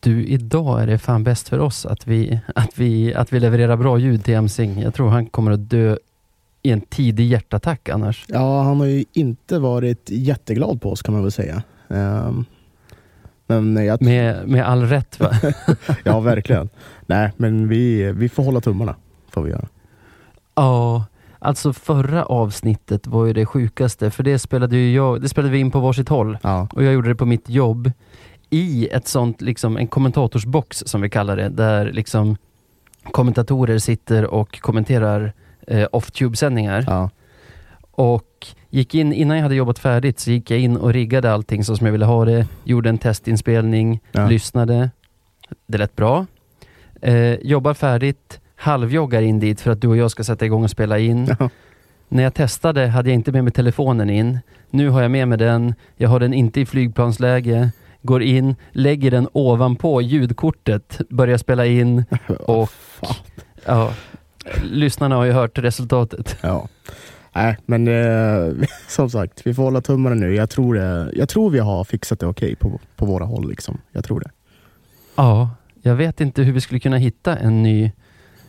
Du, idag är det fan bäst för oss att vi, att vi, att vi levererar bra ljud till Emsing. Jag tror han kommer att dö i en tidig hjärtattack annars. Ja, han har ju inte varit jätteglad på oss kan man väl säga. Um, men jag... med, med all rätt va? ja, verkligen. Nej, men vi, vi får hålla tummarna. Får vi göra. Ja, alltså förra avsnittet var ju det sjukaste, för det spelade, ju jag, det spelade vi in på varsitt håll. Ja. Och jag gjorde det på mitt jobb i ett sånt, liksom en kommentatorsbox som vi kallar det, där liksom kommentatorer sitter och kommenterar eh, off-tube-sändningar. Ja. Och gick in, innan jag hade jobbat färdigt så gick jag in och riggade allting så som jag ville ha det. Gjorde en testinspelning, Ja. lyssnade. Det lät bra. Eh, jobbar färdigt, halvjoggar in dit för att du och jag ska sätta igång och spela in. Ja. När jag testade hade jag inte med mig telefonen in. Nu har jag med mig den. Jag har den inte i flygplansläge. Går in, lägger den ovanpå ljudkortet, börjar spela in och ja, lyssnarna har ju hört resultatet. Ja. Nej, men eh, som sagt, vi får hålla tummarna nu. Jag tror, det, jag tror vi har fixat det okej på, på våra håll. Liksom. Jag tror det. Ja, jag vet inte hur vi skulle kunna hitta en ny,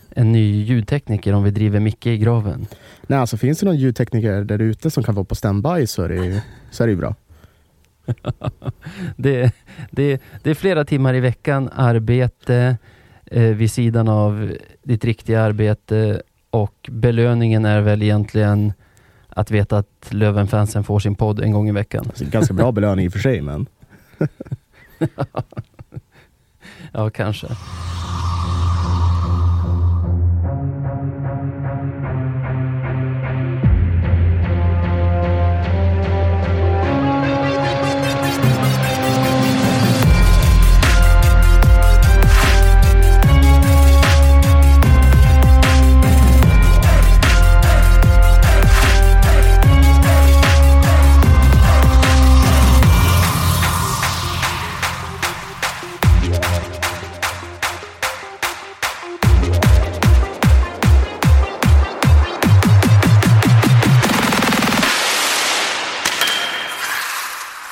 en ny ljudtekniker om vi driver Micke i graven. Nej, alltså finns det någon ljudtekniker där ute som kan vara på standby så är det ju, så är det ju bra. Det, det, det är flera timmar i veckan arbete eh, vid sidan av ditt riktiga arbete och belöningen är väl egentligen att veta att Lövenfansen får sin podd en gång i veckan. Alltså, ganska bra belöning i och för sig, men Ja, kanske.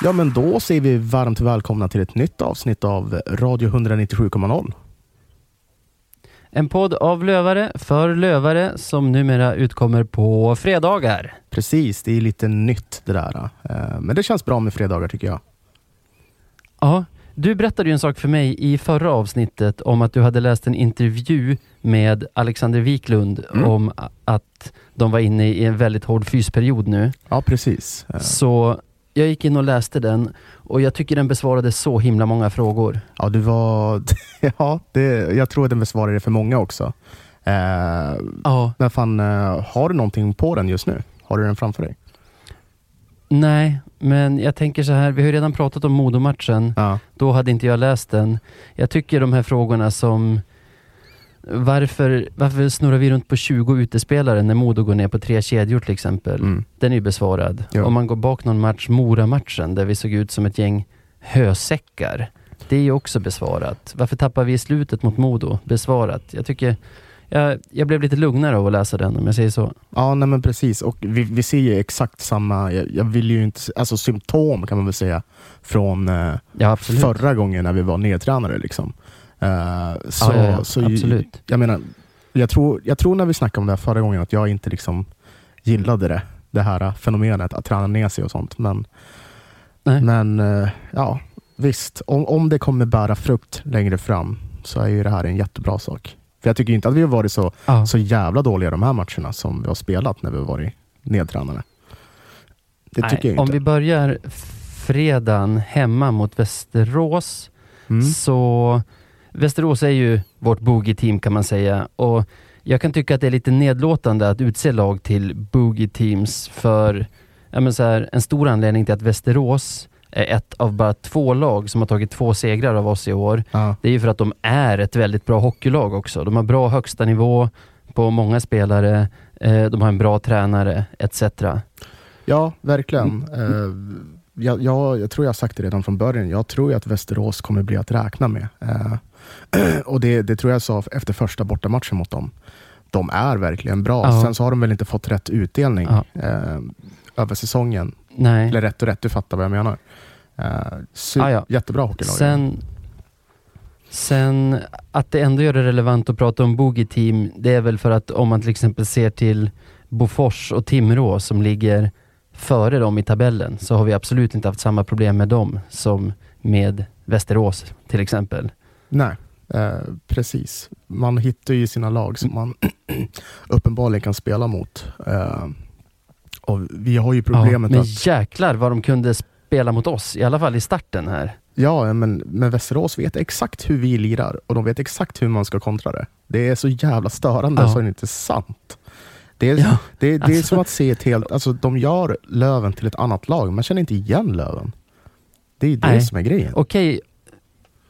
Ja, men då säger vi varmt välkomna till ett nytt avsnitt av Radio 197,0. En podd av lövare för lövare som numera utkommer på fredagar. Precis, det är lite nytt det där. Eh, Men det känns bra med fredagar tycker jag. Ja, du berättade ju en sak för mig i förra avsnittet om att du hade läst en intervju med Alexander Wiklund Mm. om att de var inne i en väldigt hård fysperiod nu. Ja, precis. Eh, Så jag gick in och läste den och jag tycker den besvarade så himla många frågor. Ja, du var... Ja, det, jag tror att den besvarar det för många också. Eh, Ja, men fan, eh, har du någonting på den just nu? Har du den framför dig? nej, men jag tänker så här, vi har ju redan pratat om Modomatchen. Ja. Då hade inte jag läst den. Jag tycker de här frågorna som varför, varför snurrar vi runt på 20 utespelare när Modo går ner på tre kedjor till exempel? Mm. Den är ju besvarad. Ja. Om man går bak någon match, Mora-matchen, där vi såg ut som ett gäng hösäckar. Det är ju också besvarat. Varför tappar vi i slutet mot Modo? Besvarat. Jag tycker, jag, jag blev lite lugnare av att läsa den om jag säger så. Ja, nej men precis. Och vi, vi ser ju exakt samma, jag, jag vill ju inte, alltså symptom kan man väl säga, från eh, Ja, förra gången när vi var nedtränare. Liksom. Eh, så, Ja, ja, så Absolut. Jag menar, jag tror, jag tror när vi snackade om det här förra gången att jag inte liksom gillade det. Det här fenomenet att träna ner sig och sånt. Men, Nej. men eh, ja, visst. Om, om det kommer bära frukt längre fram så är ju det här en jättebra sak. För jag tycker inte att vi har varit så, Ja. så jävla dåliga de här matcherna som vi har spelat när vi har varit nedtränade. Det tycker Nej, jag om inte. vi börjar fredagen hemma mot Västerås Mm. Så Västerås är ju vårt boogie-team kan man säga. Och jag kan tycka att det är lite nedlåtande att utse lag till boogie-teams för ja, så här, en stor anledning till att Västerås är ett av bara två lag som har tagit två segrar av oss i år. Ja. Det är ju för att de är ett väldigt bra hockeylag också. De har bra högsta nivå på många spelare, eh, de har en bra tränare etc. Ja, verkligen. Eh, jag, jag, jag tror jag har sagt det redan från början. Jag tror ju att Västerås kommer bli att räkna med. Eh, och det, det tror jag sa efter första bortamatchen mot dem. De är verkligen bra. Ja. Sen så har de väl inte fått rätt utdelning Ja. eh, över säsongen. Nej. Eller rätt och rätt, du fattar vad jag menar. Eh, su- Ah, ja. Jättebra hockeylag. Sen, Sen att det ändå gör det relevant att prata om Boogie Team, det är väl för att om man till exempel ser till Bofors och Timrå som ligger före dem i tabellen, så har vi absolut inte haft samma problem med dem som med Västerås till exempel. Nej, eh, precis. Man hittar ju sina lag som man uppenbarligen kan spela mot. Eh, och vi har ju problemet ja, men att... jäklar vad de kunde spela mot oss, i alla fall i starten här. Ja, men, men Västerås vet exakt hur vi lirar och de vet exakt hur man ska kontra det. Det är så jävla störande Ja. så det är inte sant. Det är, Ja, det, det är alltså- som att se ett helt... Alltså, de gör Löven till ett annat lag. Man känner inte igen Löven. Det är det Nej. som är grejen. Okej,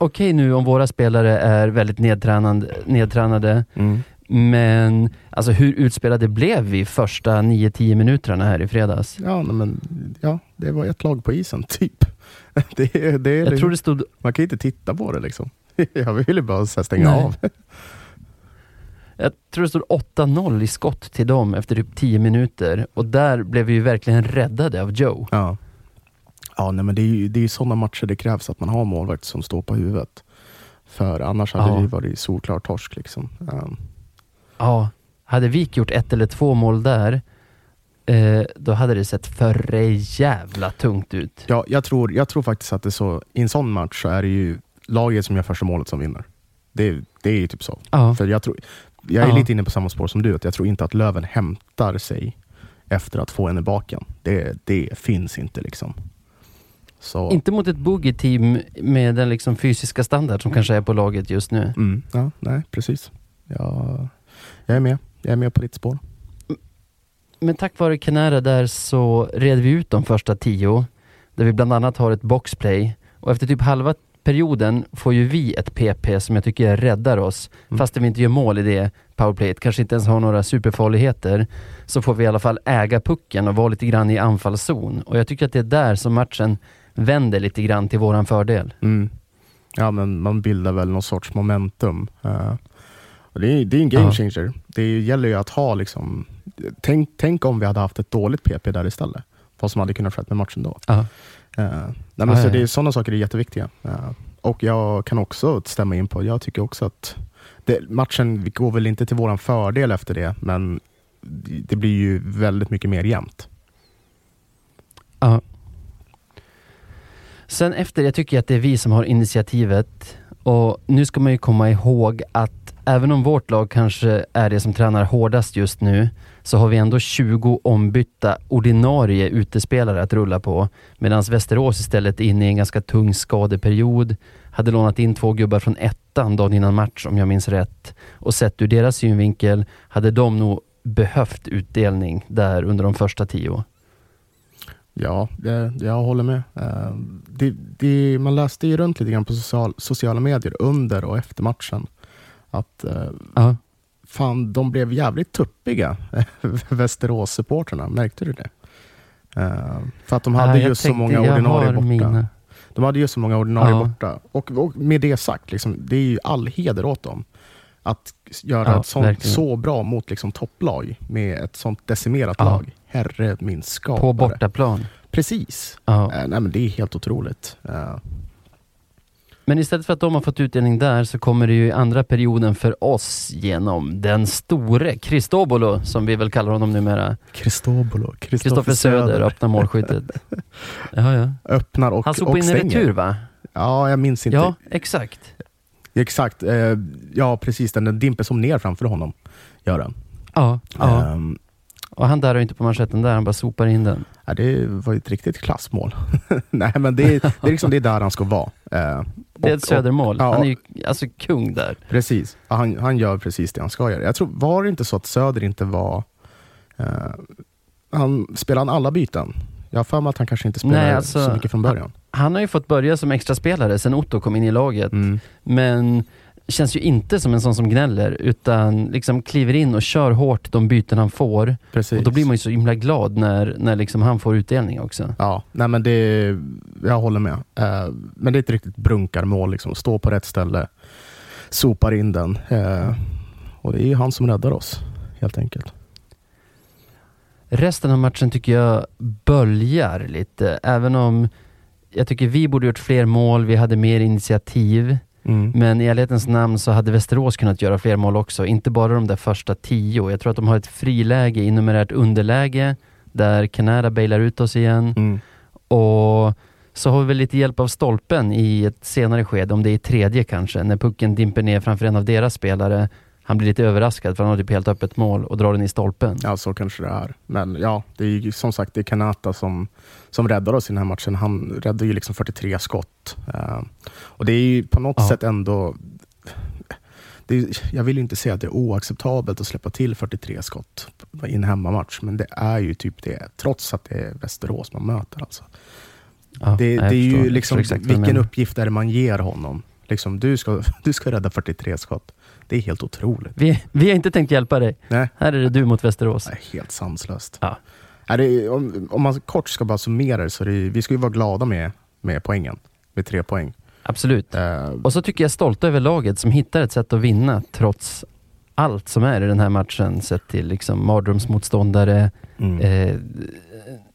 okej nu om våra spelare är väldigt nedtränande, nedtränade, Mm. men alltså hur utspelade blev vi första 9-10 minuterna här i fredags? Ja, men, ja, det var ett lag på isen, typ. Det, är- det, Jag tror det stod, Man kan inte titta på det liksom. Jag ville bara så här stänga Nej. av. jag tror det stod 8-0 i skott till dem efter typ 10 minuter och där blev vi ju verkligen räddade av Joe. Ja, ja nej, men det är ju det är sådana matcher det krävs att man har målvakt som står på huvudet. För annars hade Ja. vi varit solklar torsk. Liksom. Um, Ja, hade Vik gjort ett eller två mål där, eh, då hade det sett för jävla tungt ut. ja, jag, tror, jag tror faktiskt att det så, i en sån match så är det ju laget som gör första målet som vinner. Det, det är ju typ så. Ja, För jag, tror, jag är Ja. lite inne på samma spår som du, att jag tror inte att Löven hämtar sig efter att få en i baken. Det, det finns inte liksom. Så, inte mot ett boogie-team med den liksom fysiska standard som kanske är på laget just nu. Mm, ja, nej, precis. Jag, jag är med. Jag är med på ditt spår. Men tack vare Canara där så red vi ut de första tio, där vi bland annat har ett boxplay. Och efter typ halva perioden får ju vi ett PP som jag tycker räddar oss. Mm. Fast vi inte gör mål i det powerplayet, kanske inte ens har några superfarligheter, så får vi i alla fall äga pucken och vara lite grann i anfallszon. Och jag tycker att det är där som matchen vänder lite grann till våran fördel. Mm. Ja, men man bildar väl någon sorts momentum. Och det, är, det är en game Ja. changer. Det gäller ju att ha liksom... Tänk, tänk om vi hade haft ett dåligt PP där istället. Vad som hade kunnat skett med matchen då. Ja. Eh, nej, men Ja, så ja, det ja. är, sådana saker är jätteviktiga. Eh, och jag kan också stämma in på, jag tycker också att det, matchen går väl inte till våran fördel efter det, men det blir ju väldigt mycket mer jämnt. Ja. Sen efter, jag tycker att det är vi som har initiativet. Och nu ska man ju komma ihåg att även om vårt lag kanske är det som tränar hårdast just nu så har vi ändå 20 ombytta ordinarie utespelare att rulla på. Medan Västerås istället är inne i en ganska tung skadeperiod. Hade lånat in två gubbar från ettan dagen innan match om jag minns rätt. Och sett ur deras synvinkel hade de nog behövt utdelning där under de första tio. Ja, det, jag håller med. Eh, det, det, man läste ju runt lite grann på social, sociala medier under och efter matchen. Att eh, Ja. fan, de blev jävligt tuppiga, Västerås-supporterna. Märkte du det? Eh, för att de hade jag just så många ordinarie borta. mina. De hade just så många ordinarie Ja. borta. Och, och med det sagt, liksom, det är ju all heder åt dem. Att göra Ja, ett sånt, verkligen. så bra mot liksom, topplag med ett sånt decimerat Ja. lag. Herre min skapare. På bortaplan. Precis. Ja. Eh, nej, men det är helt otroligt. Eh, Men istället för att de har fått utdelning där så kommer det ju i andra perioden för oss genom den store Cristobolo, som vi väl kallar honom numera. Cristobolo, Kristoffer Söder öppnar målskyttet. Ja, ja. Öppnar och, Han slog på in retur va? Ja, jag minns inte. Ja, exakt. Exakt. Eh, ja, precis. Den, den dimper som ner framför honom. Gör den. Ja, ja. Ehm, Och han och inte på manschetten där, han bara sopar in den. ja, det var ju ett riktigt klassmål. Nej, men det, är- det, är liksom, det är där han ska vara. Eh, Det är och- ett södermål. ja. Han är ju alltså kung där. Precis. Han, han gör precis det han ska göra. Jag tror, var det inte så att Söder inte var... Eh, han Spelade han alla byten? Jag har för mig att han kanske inte spelade Nej, alltså, så mycket från början. Han har ju fått börja som extra spelare sen Otto kom in i laget. Mm. Men känns ju inte som en sån som gnäller, utan liksom kliver in och kör hårt de byten han får. Precis. Och då blir man ju så himla glad när, när liksom han får utdelning också. Ja, nej men det, jag håller med. Eh, men det är ett riktigt brunkarmål. Liksom. Stå på rätt ställe, sopar in den. Eh, och det är ju han som räddar oss, helt enkelt. Resten av matchen tycker jag böljar lite, även om jag tycker vi borde gjort fler mål, vi hade mer initiativ. Mm. Men i ärlighetens namn så hade Västerås kunnat göra fler mål också. Inte bara de där första tio. Jag tror att de har ett friläge i numerärt underläge där Canada bailar ut oss igen. Mm. Och så har vi väl lite hjälp av stolpen i ett senare skede, om det är i tredje kanske, när pucken dimper ner framför en av deras spelare. Han blir lite överraskad för han har typ helt öppet mål och drar den i stolpen. Ja, så kanske det är. Men ja, det är ju som sagt det är Kanata som, som räddar oss i den här matchen. Han räddar ju liksom 43 skott. Eh, och det är ju på något Ja. sätt ändå... Är, jag vill ju inte säga att det är oacceptabelt att släppa till 43 skott i en hemmamatch, men det är ju typ det, trots att det är Västerås man möter. Alltså. Ja, Det, det är ju liksom, vilken uppgift är det man ger honom? Liksom, du, ska, du ska rädda 43 skott. Det är helt otroligt. Vi, vi har inte tänkt hjälpa dig. Nej. Här är det du mot Västerås. Det är helt sanslöst. Ja. Nej, det är, om, om man kort ska bara summera det, så det är, vi ska ju vara glada med, med poängen. Med tre poäng. Absolut. Eh, Och så tycker jag stolta över laget som hittar ett sätt att vinna trots allt som är i den här matchen. Sett till liksom mardrömsmotståndare, mm. eh,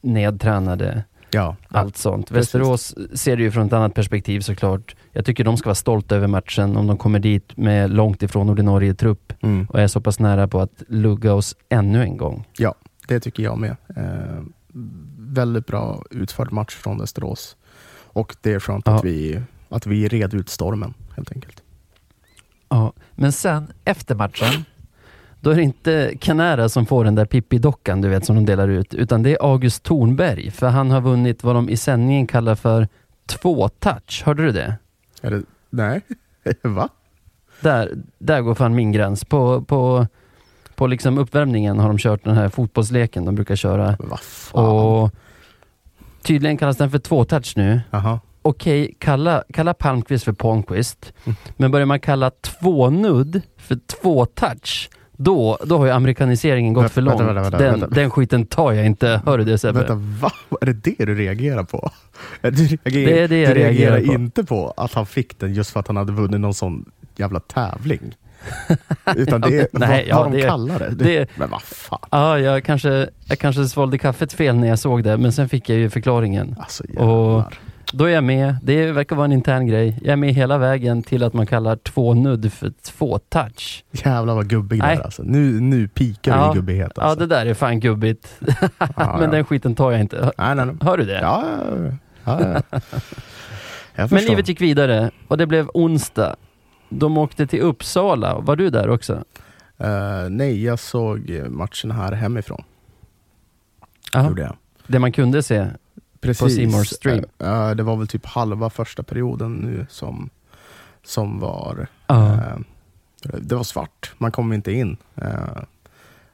nedtränade, ja, allt sånt. precis. Västerås ser det ju från ett annat perspektiv såklart. Jag tycker de ska vara stolta över matchen om de kommer dit med långt ifrån ordinarie trupp Mm. och är så pass nära på att lugga oss ännu en gång. Det tycker jag med. Eh, väldigt bra utförd match från Västerås. Och det är skönt Ja. att, vi, att vi red ut stormen, helt enkelt. Ja, Men sen efter matchen, då är det inte Canara som får den där Pippi-dockan du vet som de delar ut, utan det är August Thornberg, för han har vunnit vad de i sändningen kallar för två-touch. Hörde du det? Är det, nej, va? Där, där går fan min gräns. På, på, på liksom uppvärmningen har de kört den här fotbollsleken de brukar köra. Vad fan? Och tydligen kallas den för två-touch nu. Aha. Okej, kalla, kalla Palmqvist för Palmqvist. Mm. Men börjar man kalla två-nudd för två-touch, då, då har ju amerikaniseringen gått Vä- för vänta, långt. vänta, vänta, den, vänta. den skiten tar jag inte. Hör du det Sebbe? Vänta, va? Är det det du reagerar på? Du reagerar, Det är det jag du reagerar reagerar på. inte på att han fick den just för att han hade vunnit någon sån jävla tävling. Utan det är Nej, vad, ja, vad de det- kallar det. det- Men vad fan. Ja, jag kanske, jag kanske svalde kaffet fel när jag såg det, men sen fick jag ju förklaringen. Alltså Och- jävlar. Då är jag med. Det verkar vara en intern grej. Jag är med hela vägen till att man kallar två nudd för två touch. Jävlar vad gubbig Nej. är alltså. Nu, nu pikar Ja. i gubbighet Ja, alltså. det där är fan gubbigt. Ja, Men ja. den skiten tar jag inte. Nej, nej, nej. Hör du det? Ja, ja, ja. ja, ja. Men livet gick vidare och det blev onsdag. De åkte till Uppsala. Var du där också? Eh, nej, jag såg matchen här hemifrån. Ja, Gjorde jag. det man kunde se. Precis. C More Stream. Eh, det var väl typ halva första perioden nu som, som var... Eh, det var svart. Man kom inte in. Eh,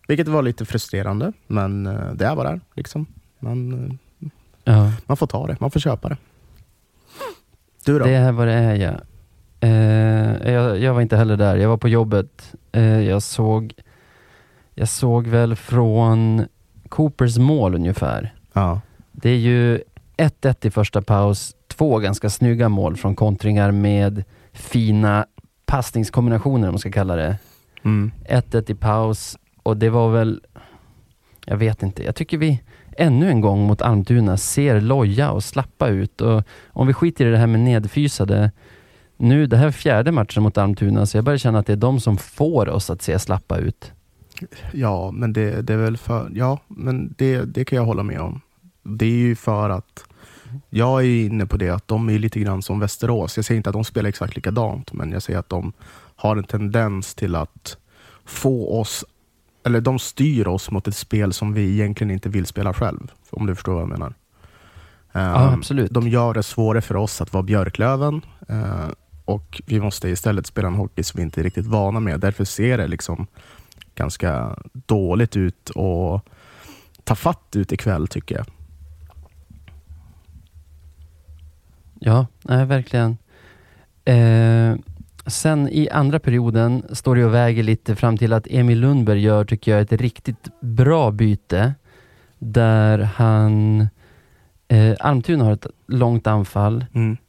vilket var lite frustrerande, men det är vad det är. Liksom. Man, man får ta det. Man får köpa det. Du då? Det är vad det är ja. Eh, jag, jag var inte heller där. Jag var på jobbet. Eh, jag såg Jag såg väl från Coopers mål ungefär. Ja. Det är ju 1-1 i första paus, två ganska snygga mål från kontringar med fina passningskombinationer om man ska kalla det. Mm. 1-1 i paus och det var väl, jag vet inte, jag tycker vi ännu en gång mot Almtuna ser loja och slappa ut och om vi skiter i det här med nedfysade, nu det här är fjärde matchen mot Almtuna så jag börjar känna att det är de som får oss att se slappa ut. Ja, men det, det är väl för... Ja, men det, det kan jag hålla med om. Det är ju för att jag är inne på det att de är lite grann som Västerås. Jag säger inte att de spelar exakt likadant, men jag säger att de har en tendens till att få oss, eller de styr oss mot ett spel som vi egentligen inte vill spela själv. Om du förstår vad jag menar. Ja, Ehm, absolut. De gör det svårare för oss att vara Björklöven eh, och vi måste istället spela en hockey som vi inte är riktigt vana med. Därför ser det liksom ganska dåligt ut och ta fatt ut ikväll tycker jag. Ja, nej, verkligen. Eh, sen i andra perioden står det och väger lite fram till att Emil Lundberg gör, tycker jag, ett riktigt bra byte. Där han... Eh, Almtuna har ett långt anfall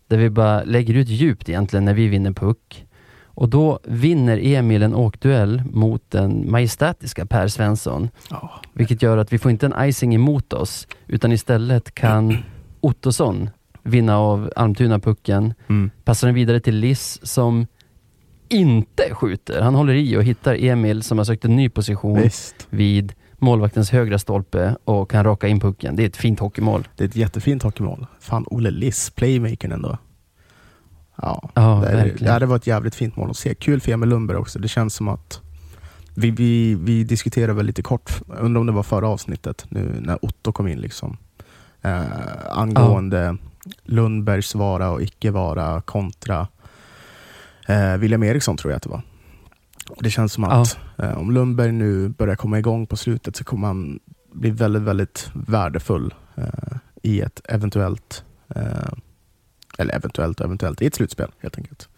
där vi bara lägger ut djupt egentligen när vi vinner puck. Och då vinner Emil en åkduell mot den majestätiska Per Svensson. Ja. Vilket gör att vi får inte en icing emot oss, utan istället kan Ottosson vinna av Almtuna-pucken. Mm. Passar den vidare till Liss som inte skjuter. Han håller i och hittar Emil som har sökt en ny position Visst. vid målvaktens högra stolpe och kan raka in pucken. Det är ett fint hockeymål. Det är ett jättefint hockeymål. Fan, Olle Liss, playmakern ändå. Ja, Ja, det, är- ja, det var ett jävligt fint mål att se. Kul för Emil Lundberg också. Det känns som att vi, vi, vi diskuterade väl lite kort, undrar om det var förra avsnittet, nu när Otto kom in. liksom eh, Angående Lundbergs vara och icke vara kontra eh, William Eriksson tror jag att det var. Det känns som att eh, om Lundberg nu börjar komma igång på slutet så kommer han bli väldigt, väldigt värdefull eh, i ett eventuellt, eh, eller eventuellt och eventuellt, i ett slutspel helt enkelt.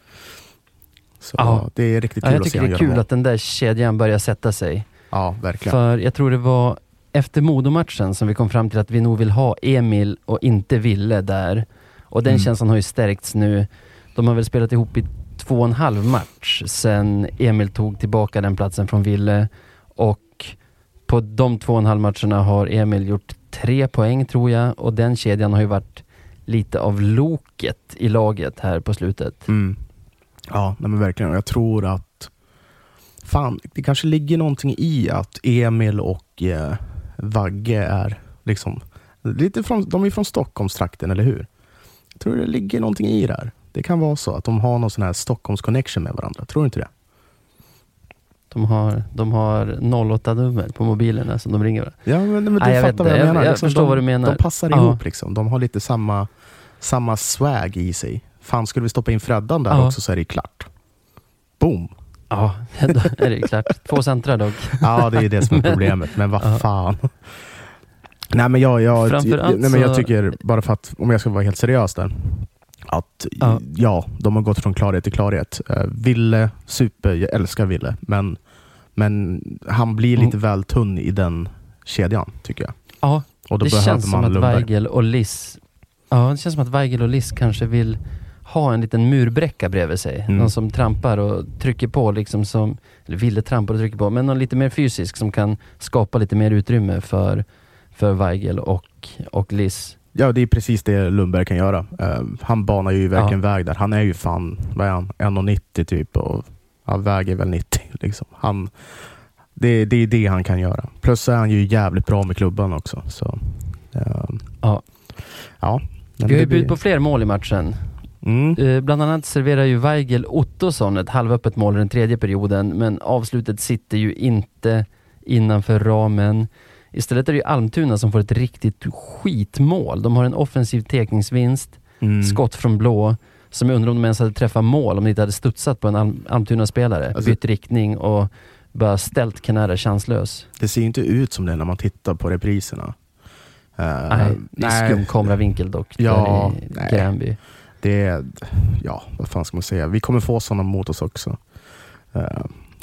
Så Ja. det är riktigt Ja, kul jag att se tycker han det är kul att den där kedjan börjar sätta sig. Ja, verkligen. För jag tror det var efter Modomatchen som vi kom fram till att vi nog vill ha Emil och inte Ville där. Och den Mm. känslan har ju stärkts nu. De har väl spelat ihop i två och en halv match sen Emil tog tillbaka den platsen från Ville. Och på de två och en halv matcherna har Emil gjort tre poäng tror jag och den kedjan har ju varit lite av loket i laget här på slutet. Mm. Ja, men verkligen. Jag tror att fan, det kanske ligger någonting i att Emil och eh, Vagge är liksom lite från, de är från Stockholmstrakten, eller hur? Jag tror det ligger någonting i det här. Det kan vara så att de har någon sån här Stockholms connection med varandra. Tror du inte det? De har, de har 08-nummer på mobilerna som de ringer varandra. Ja, men, men du Nej, jag fattar vad jag Jag- menar. jag liksom, förstår de, vad du menar. De passar Ja. ihop liksom. De har lite samma, samma swag i sig. Fan, skulle vi stoppa in Freddan där Ja. också så är det klart. Boom! Ja, då är det klart. Två centra dock. Ja, det är det som är problemet. Men vad fan. Nej men jag, jag, nej, men jag tycker, bara för att, om jag ska vara helt seriös där, att ja, Ja. de har gått från klarhet till klarhet. Uh, Ville, super, jag älskar Ville, men, men han blir lite väl tunn i den kedjan, tycker jag. Ja, Och då det känns som att Lundberg. Weigel och Liss Ja, det känns som att Weigel och Liss kanske vill ha en liten murbräcka bredvid sig. Mm. Någon som trampar och trycker på, liksom som, eller ville trampa och trycker på, men någon lite mer fysisk som kan skapa lite mer utrymme för, för Weigel och, och Liss. Ja, det är precis det Lundberg kan göra. Eh, han banar ju verkligen väg där. Han är ju fan, vad är han, 1,90 typ och han väger väl 90. Liksom. Han, det, det är det han kan göra. Plus så är han ju jävligt bra med klubban också. Så, eh, Ja. ja. Vi har ju bjudit på fler mål i matchen. Mm. Eh, bland annat serverar ju Weigel Ottosson ett halvöppet mål i den tredje perioden, men avslutet sitter ju inte innanför ramen. Istället är det ju Almtuna som får ett riktigt skitmål. De har en offensiv tekningsvinst, Mm. skott från blå, som jag undrar om de ens hade träffat mål om de inte hade studsat på en Alm- Almtuna-spelare. Alltså- Bytt riktning och bara ställt Kanara chanslös. Det ser inte ut som det när man tittar på repriserna. Eh, nej, det är skum kameravinkel dock, Ja, i. Gränby. Det är, ja, vad fan ska man säga? Vi kommer få sådana mot oss också. Uh,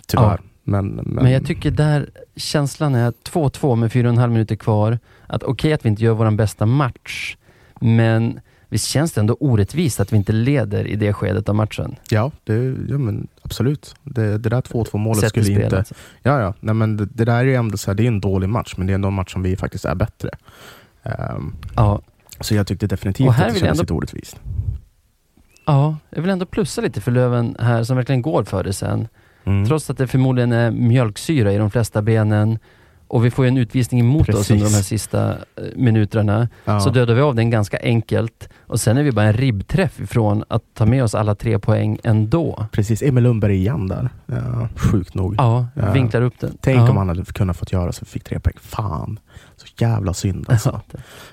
tyvärr. Ja. Men, men, Men jag tycker där känslan är 2-2 med 4,5 minuter kvar. Att okej att vi inte gör vår bästa match, men visst känns det ändå orättvist att vi inte leder i det skedet av matchen? Ja, det, ja men absolut. Det, det där 2-2 målet till skulle spel, inte... alltså. Ja, ja. Nej, men det, det där är ändå så här, det är en dålig match, men det är ändå en match som vi faktiskt är bättre. Ehm, Ja, så jag tyckte definitivt att det kändes ändå- lite orättvist. Ja, jag vill ändå plussa lite för Löven här som verkligen går för det sen. Mm. Trots att det förmodligen är mjölksyra i de flesta benen och vi får ju en utvisning emot oss Precis. under de här sista eh, minuterna. ja. Så dödar vi av den ganska enkelt och sen är vi bara en ribbträff ifrån att ta med oss alla tre poäng ändå. Precis, Emil Lundberg igen där. Ja, sjukt nog. Ja, Ja. vinklar upp den. Tänk om han hade kunnat fått göra så vi fick tre poäng. Fan, jävla synd alltså.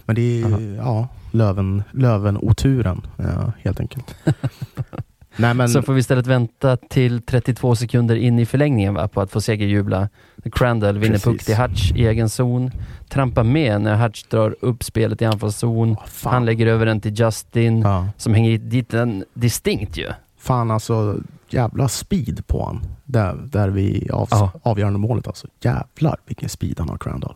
Men det är Aha. ja, Löven, Löven-oturen ja, helt enkelt. Nej, men, Så får vi istället vänta till 32 sekunder in i förlängningen va, på att få segerjubla. Crandall vinner Precis. puck till Hutch i egen zon. Trampar med när Hutch drar upp spelet i anfallszon. Fan. Han lägger över den till Justin, ja. som hänger dit den distinkt ju. Fan alltså, jävla speed på han. Där, där vi av, Ja. avgörande målet alltså. Jävlar vilken speed han har, Crandall.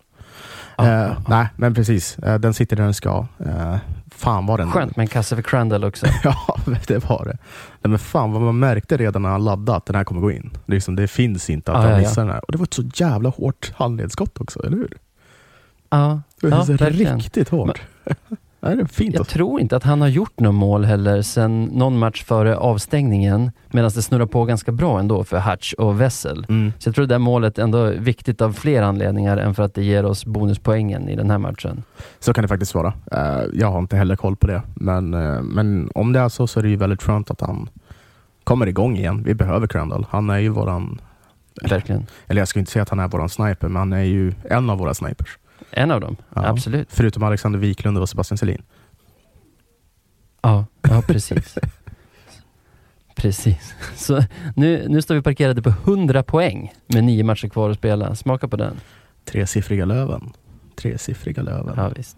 Ja, Eh, ja, ja. Nej, men precis. Eh, den sitter där den ska. Eh, fan var den... Skönt med en kasse för Crandall också. ja, det var det. Nej, men fan vad man märkte redan när han laddade att den här kommer gå in. Det, liksom, det finns inte att Ja, han ja, ja. missar den här. Och det var ett så jävla hårt handledsskott också, eller hur? Ja, Det var ja så verkligen. riktigt hårt. det är fint. Jag tror inte att han har gjort något mål heller sen någon match före avstängningen, medan det snurrar på ganska bra ändå för Hutch och Wessel. Mm. Så jag tror det där målet ändå är viktigt av fler anledningar än för att det ger oss bonuspoängen i den här matchen. Så kan det faktiskt vara. Eh, jag har inte heller koll på det. Men, eh, men om det är så så är det ju väldigt skönt att han kommer igång igen. Vi behöver Crandall. Han är ju våran, Verkligen. eller jag ska inte säga att han är våran sniper, men han är ju en av våra snipers. En av dem, Ja. absolut. Förutom Alexander Wiklund och Sebastian Selin. Ja, ja precis. precis. Så nu, nu står vi parkerade på 100 poäng med nio matcher kvar att spela. Smaka på den. Tresiffriga Löven. Tresiffriga Löven. Ja, visst.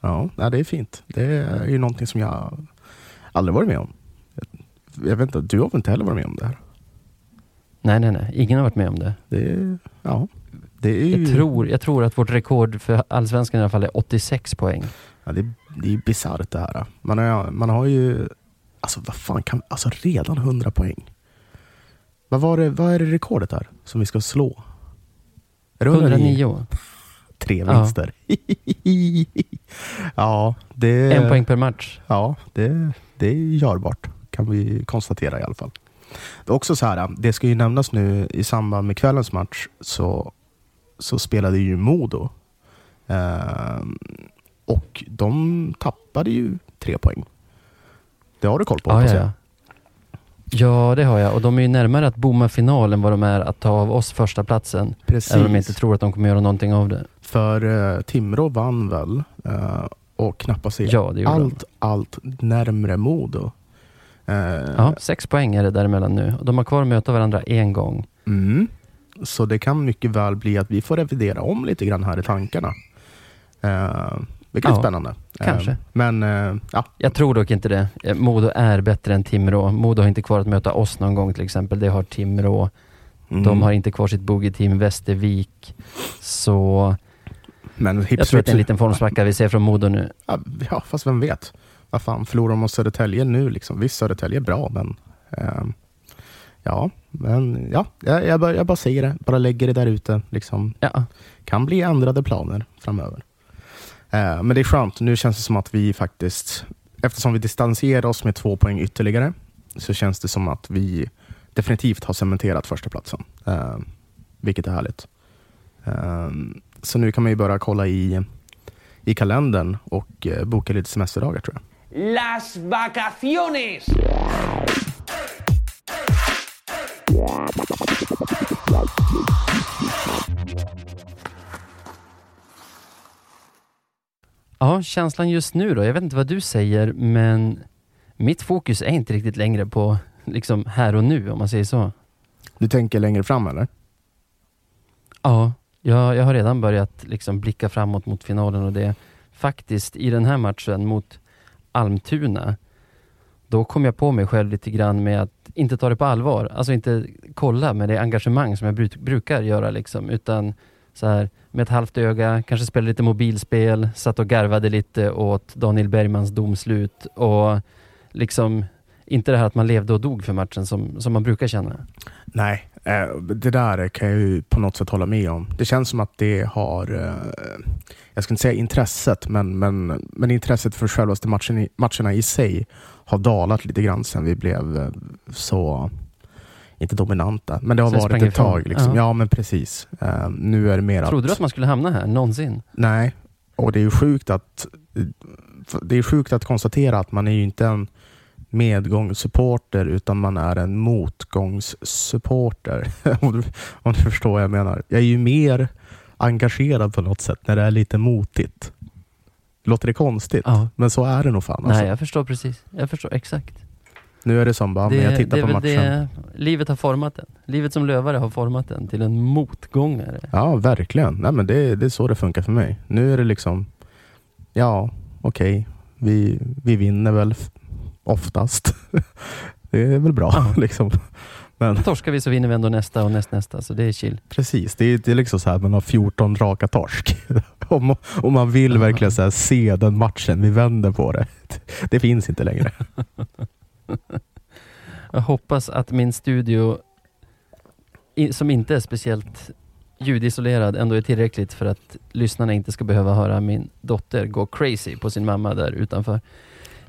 Ja, det är fint. Det är ju någonting som jag aldrig varit med om. Jag vet inte, du har väl inte heller varit med om det här? Nej, nej, nej. Ingen har varit med om det. Det är, ja, ju... Jag tror, jag tror att vårt rekord för allsvenskan i alla fall är 86 poäng. Ja, det, det är ju bisarrt det här. Man har, man har ju... Alltså vad fan kan... Alltså redan 100 poäng. Vad, var det, vad är det rekordet här som vi ska slå? Är det 109. Tre Ja. vinster. ja, det... En poäng per match. Ja, det, det är görbart. Kan vi konstatera i alla fall. Det är också så här, det ska ju nämnas nu i samband med kvällens match så, så spelade ju Modo. Ehm, och de tappade ju tre poäng. Det har du koll på Ja, hoppas ja, jag. ja. ja, det har jag. Och de är ju närmare att bomma finalen vad de är att ta av oss första platsen Precis. Även om jag inte tror att de kommer göra någonting av det. För uh, Timrå vann väl eh, och knappade sig Ja, allt, allt närmre Modo. Eh, Ja, sex poäng är det däremellan nu. Och de har kvar att möta varandra en gång. Mm. Så det kan mycket väl bli att vi får revidera om lite grann här i tankarna. Uh, vilket är Ja, spännande. kanske. Eh, men eh, ja, Jag tror dock inte det. Eh, Modo är bättre än Timrå. Modo har inte kvar att möta oss någon gång till exempel. Det har Timrå. mm. De har inte kvar sitt bogeyteam Västervik. Så men jag tror att det är en liten formsvacka vi ser från Modo nu. ja, ja, fast vem vet. Vad fan, förlorar de mot Södertälje nu liksom? Visst, Södertälje är bra, men eh, ja, men ja, jag, jag, bara, jag bara säger det. Bara lägger det där ute. Liksom. Ja, kan bli ändrade planer framöver. Eh, men det är skönt. Nu känns det som att vi faktiskt, eftersom vi distanserar oss med två poäng ytterligare, så känns det som att vi definitivt har cementerat första platsen. Eh, vilket är härligt. Eh, så nu kan man ju börja kolla i, i kalendern och eh, boka lite semesterdagar tror jag. Las vacaciones. Ja, känslan just nu då. Jag vet inte vad du säger, men mitt fokus är inte riktigt längre på liksom här och nu, om man säger så. Du tänker längre fram eller? Ja, jag, jag har redan börjat liksom blicka framåt mot finalen och det faktiskt i den här matchen mot Almtuna, då kom jag på mig själv lite grann med att inte ta det på allvar. Alltså inte kolla med det engagemang som jag bruk, brukar göra liksom, utan så här med ett halvt öga, kanske spelade lite mobilspel, satt och garvade lite åt Daniel Bergmans domslut och liksom inte det här att man levde och dog för matchen som, som man brukar känna. Nej, det där kan jag ju på något sätt hålla med om. Det känns som att det har, eh, jag ska inte säga intresset, men, men, men intresset för självaste matchen i, matcherna i sig har dalat lite grann sen vi blev eh, så, inte dominanta, men det har Sen varit ett tag. Liksom. Ja. Ja. men precis. Eh, nu är det mer Trodde du att... att man skulle hamna här någonsin? Nej, och det är ju sjukt att det är sjukt att konstatera att man är ju inte en medgångssupporter utan man är en motgångssupporter. om, du, om du förstår vad jag menar. Jag är ju mer engagerad på något sätt när det är lite motigt. Låter det konstigt? Ja. Men så är det nog fan. Alltså. Nej, jag förstår precis. Jag förstår exakt. Nu är det som bara, men jag tittar det på matchen. det livet har format den. Livet som lövare har format den till en motgångare. Ja, verkligen. Nej, men det, det är så det funkar för mig. Nu är det liksom, ja, okej, vi, vi vinner väl oftast. det är väl bra. Ja. liksom. Men Torskar vi så vinner vi ändå nästa och nästnästa, så det är chill. precis, det är, det är liksom så här, man har 14 raka torsk. om, om man vill verkligen så här, se den matchen, vi vänder på det. Det finns inte längre. Jag hoppas att min studio, som inte är speciellt ljudisolerad ändå är tillräckligt för att lyssnarna inte ska behöva höra min dotter gå crazy på sin mamma där utanför.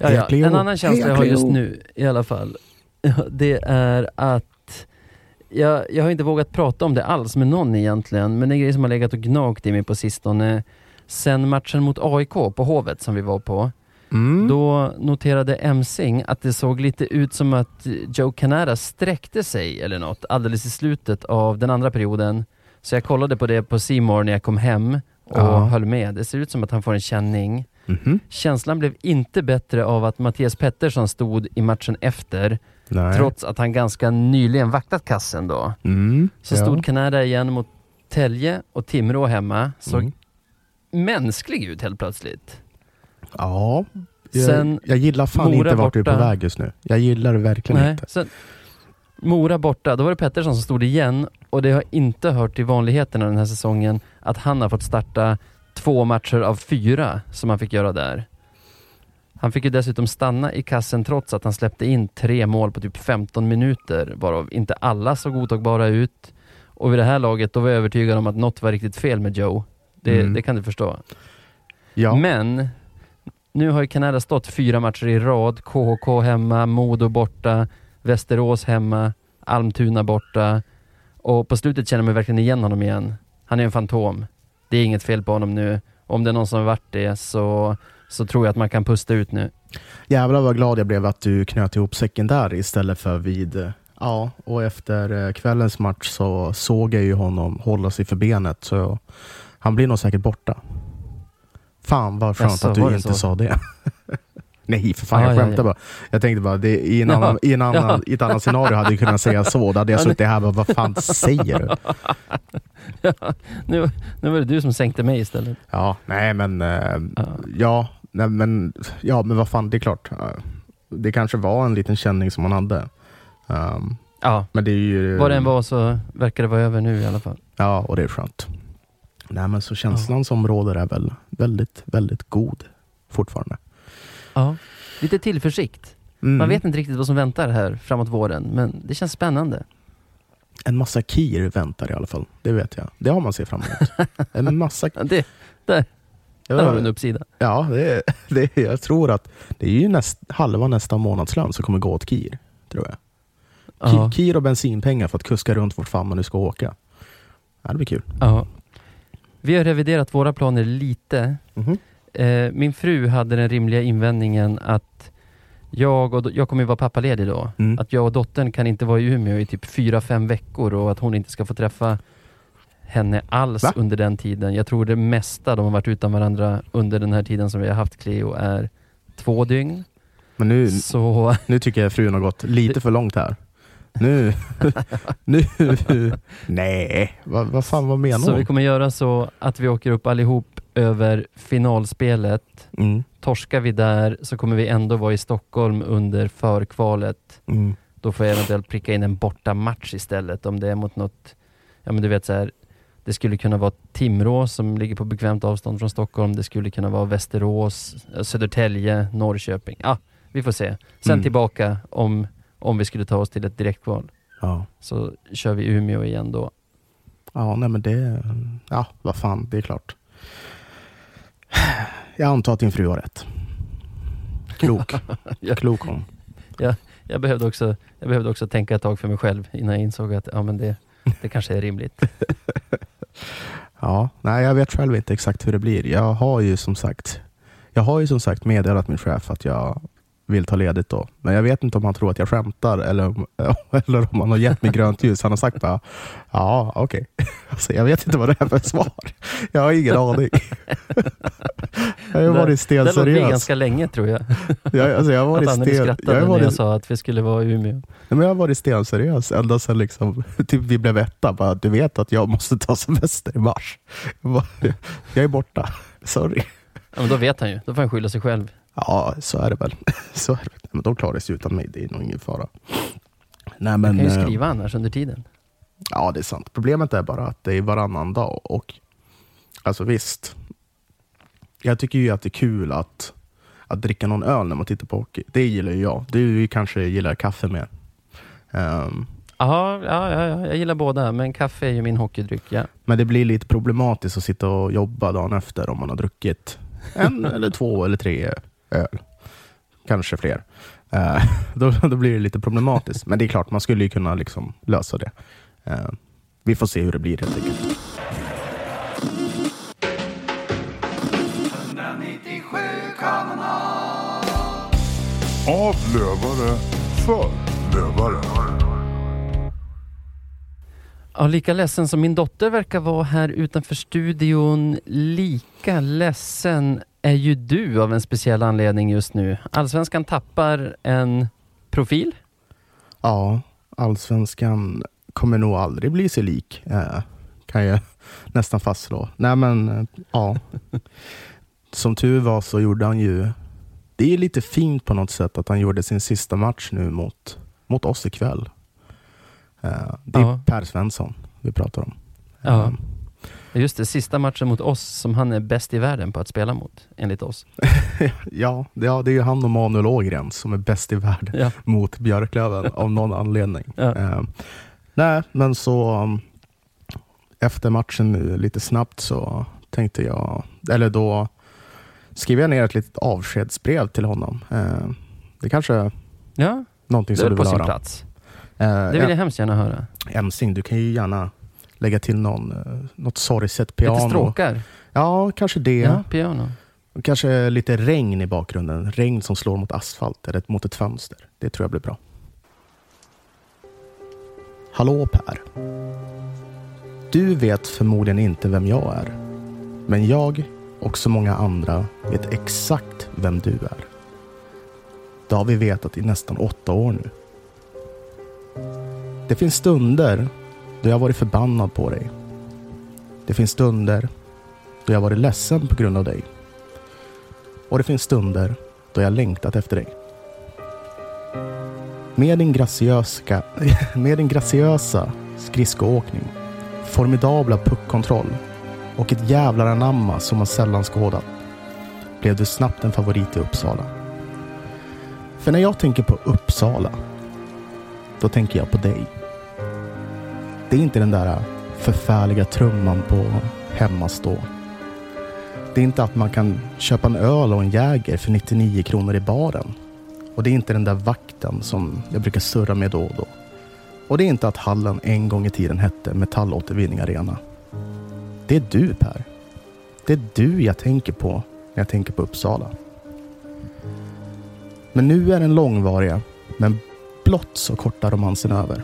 Ja, ja. En annan känsla jag har just nu i alla fall, det är att jag, jag har inte vågat prata om det alls med någon egentligen, men det är en grej som har legat och gnagt i mig på sistone. Sen matchen mot AIK på Hovet som vi var på, Mm. då noterade Emsing att det såg lite ut som att Joe Canada sträckte sig eller något alldeles i slutet av den andra perioden. Så jag kollade på det på Simor när jag kom hem och Ja. höll med. Det ser ut som att han får en känning. Mhm. Känslan blev inte bättre av att Mattias Pettersson stod i matchen efter, Nej. trots att han ganska nyligen vaktat kassen då. Mm. Så ja. stod Canada igen mot Tälje och Timrå hemma. Såg Mm. mänsklig ut helt plötsligt. Ja. Jag, Sen jag gillar fan Mora inte vart du är på borta. väg just nu. Jag gillar det verkligen Nej, inte. sen, Mora borta, då var det Pettersson som stod igen och det har inte hört till vanligheterna den här säsongen att han har fått starta två matcher av fyra som han fick göra där. Han fick ju dessutom stanna i kassen trots att han släppte in tre mål på typ 15 minuter, varav inte alla såg godtagbara ut. Och vid det här laget, då var jag övertygad om att något var riktigt fel med Joe. Det, Mm. det kan du förstå. Ja. Men nu har ju Kanada stått fyra matcher i rad. KHK hemma, Modo borta, Västerås hemma, Almtuna borta. Och på slutet känner man verkligen igen honom igen. Han är en fantom. Det är inget fel på honom nu. Om det är någon som har varit det så, så tror jag att man kan pusta ut nu. Jävlar vad glad jag blev att du knöt ihop säcken där istället för vid... Ja, och efter eh, kvällens match så såg jag ju honom hålla sig för benet. Så han blir nog säkert borta. Fan vad skönt Jaså, att du inte så? sa det. Nej för fan, Ah, jag ja, skämtar ja. bara. Jag tänkte bara, det, i, en Ja, annan, i, en annan, ja. i ett annat scenario hade jag kunnat säga så. Då hade jag Ja, suttit här och bara, vad fan säger du? nu, nu var det du som sänkte mig istället. Ja, nej men... Eh, Ja. ja, nej, men, ja, men vad fan, det är klart. Det kanske var en liten känning som man hade. Um, Ja, men det är ju... vad det än var så verkar det vara över nu i alla fall. Ja, och det är skönt. Nej, men så känslan som råder är väl väldigt, väldigt god fortfarande. Ja. Lite tillförsikt. Mm. Man vet inte riktigt vad som väntar här framåt våren, men det känns spännande. En massa kir väntar i alla fall. Det vet jag. Det har man sett fram emot. En massa... Det, där, där har du en uppsida. Ja, det, det, jag tror att det är ju näst, halva nästa månadslön som kommer gå åt kir. Tror jag. Ja. Ki- Kir och bensinpengar för att kuska runt vart fan man nu ska åka. Ja, det blir kul. Ja. Vi har reviderat våra planer lite. Mhm. Eh, min fru hade den rimliga invändningen att jag, och, jag kommer ju vara pappaledig då, Mm. att jag och dottern kan inte vara i Umeå i typ fyra fem veckor och att hon inte ska få träffa henne alls Va? under den tiden. Jag tror det mesta de har varit utan varandra under den här tiden som vi har haft Cleo är två dygn. Men nu, Så nu tycker jag frun har gått lite för långt här. Nu, nu, nej, vad, vad fan vad menar Så vi hon? kommer göra så att vi åker upp allihop över finalspelet. Mm, Torskar vi där så kommer vi ändå vara i Stockholm under förkvalet. mm, Då får jag eventuellt pricka in en borta match istället om det är mot något, ja men du vet så här. Det skulle kunna vara Timrå som ligger på bekvämt avstånd från Stockholm. Det skulle kunna vara Västerås, Södertälje, Norrköping. Ja, vi får se. Sen Mm. tillbaka om, om vi skulle ta oss till ett direktkval. ja. Så kör vi Umeå igen då. ja, nej men det, ja vad fan, det är klart. Jag antar att din fru har rätt. Klok, Ja. klok hon. Jag behövde, också, jag behövde också tänka ett tag för mig själv innan jag insåg att ja, men det, det kanske är rimligt. Ja, nej jag vet själv inte exakt hur det blir. Jag har ju som sagt Jag har ju som sagt meddelat min chef att jag vill ta ledigt då. Men jag vet inte om han tror att jag skämtar eller om, eller om han har gett mig grönt ljus. Han har sagt bara, ja okej. Alltså, jag vet inte vad det är för svar. Jag har ingen aning. Jag har varit Där låg vi ganska länge tror jag. Jag, alltså, jag varit Att Anneli sten, jag skrattade har när jag varit, sa att vi skulle vara i Umeå. Nej, men jag har varit stenseriös ända sedan liksom, typ vi blev etta. Bara, du vet att jag måste ta semester i mars. Jag, jag är borta. Sorry. Ja, men då vet han ju. Då får han skylla sig själv. Ja, så är det väl. Så är det. väl. Men de klarar sig utan mig. Det är nog ingen fara. Nej, men, kan ju eh, skriva annars under tiden. Ja, det är sant. Problemet är bara att det är varannan dag. Och alltså visst, jag tycker ju att det är kul att, att dricka någon öl när man tittar på hockey. Det gillar ju jag. Du kanske gillar kaffe mer. Ehm, Ja, ja, ja, ja, jag gillar båda, men kaffe är ju min hockeydryck. Ja. Men det blir lite problematiskt att sitta och jobba dagen efter om man har druckit en eller två eller tre öl. Kanske fler. Eh, då, då blir det lite problematiskt. Men det är klart, man skulle ju kunna liksom lösa det. Eh, vi får se hur det blir helt enkelt. Av lövare för lövare. Ja, lika ledsen som min dotter verkar vara här utanför studion, lika ledsen är ju du av en speciell anledning just nu. Allsvenskan tappar en profil. Ja, allsvenskan kommer nog aldrig bli sig lik. Eh, kan jag nästan fastslå. Nej men, eh, ja. Som tur var så gjorde han ju... Det är lite fint på något sätt att han gjorde sin sista match nu mot, mot oss ikväll. Eh, det är Ja. Per Svensson vi pratar om. Ja. Just det, sista matchen mot oss som han är bäst i världen på att spela mot, enligt oss. ja, det, ja, det är ju han och Manuel Ågren som är bäst i världen Ja. mot Björklöven av någon anledning. Ja. Eh, nej, men så um, efter matchen lite snabbt så tänkte jag, eller då skrev jag ner ett litet avskedsbrev till honom. Eh, det kanske är Ja, någonting det som är du på vill sin höra. plats. Eh, Det vill jag hemskt gärna höra. Emsing, du kan ju gärna lägga till någon, eh, något sorgset piano. Lite stråkar. Ja, kanske det. Ja, piano. Kanske lite regn i bakgrunden. Regn som slår mot asfalt eller mot ett fönster. Det tror jag blir bra. Hallå Per. Du vet förmodligen inte vem jag är. Men jag och så många andra vet exakt vem du är. Det har vi vetat i nästan åtta år nu. Det finns stunder då jag varit förbannad på dig. Det finns stunder då jag varit ledsen på grund av dig. Och det finns stunder då jag längtat efter dig. Med din, graciösa, med din graciösa skridskoåkning, formidabla puckkontroll och ett jävlar anamma som man sällan skådat blev du snabbt en favorit i Uppsala. För när jag tänker på Uppsala, då tänker jag på dig. Det är inte den där förfärliga trumman på hemmastå. Det är inte att man kan köpa en öl och en Jäger för 99 kronor i baren. Och det är inte den där vakten som jag brukar surra med då och då. Och det är inte att hallen en gång i tiden hette Metallåtervinning Arena. Det är du Per. Det är du jag tänker på när jag tänker på Uppsala. Men nu är den långvariga, men blott så korta romansen över.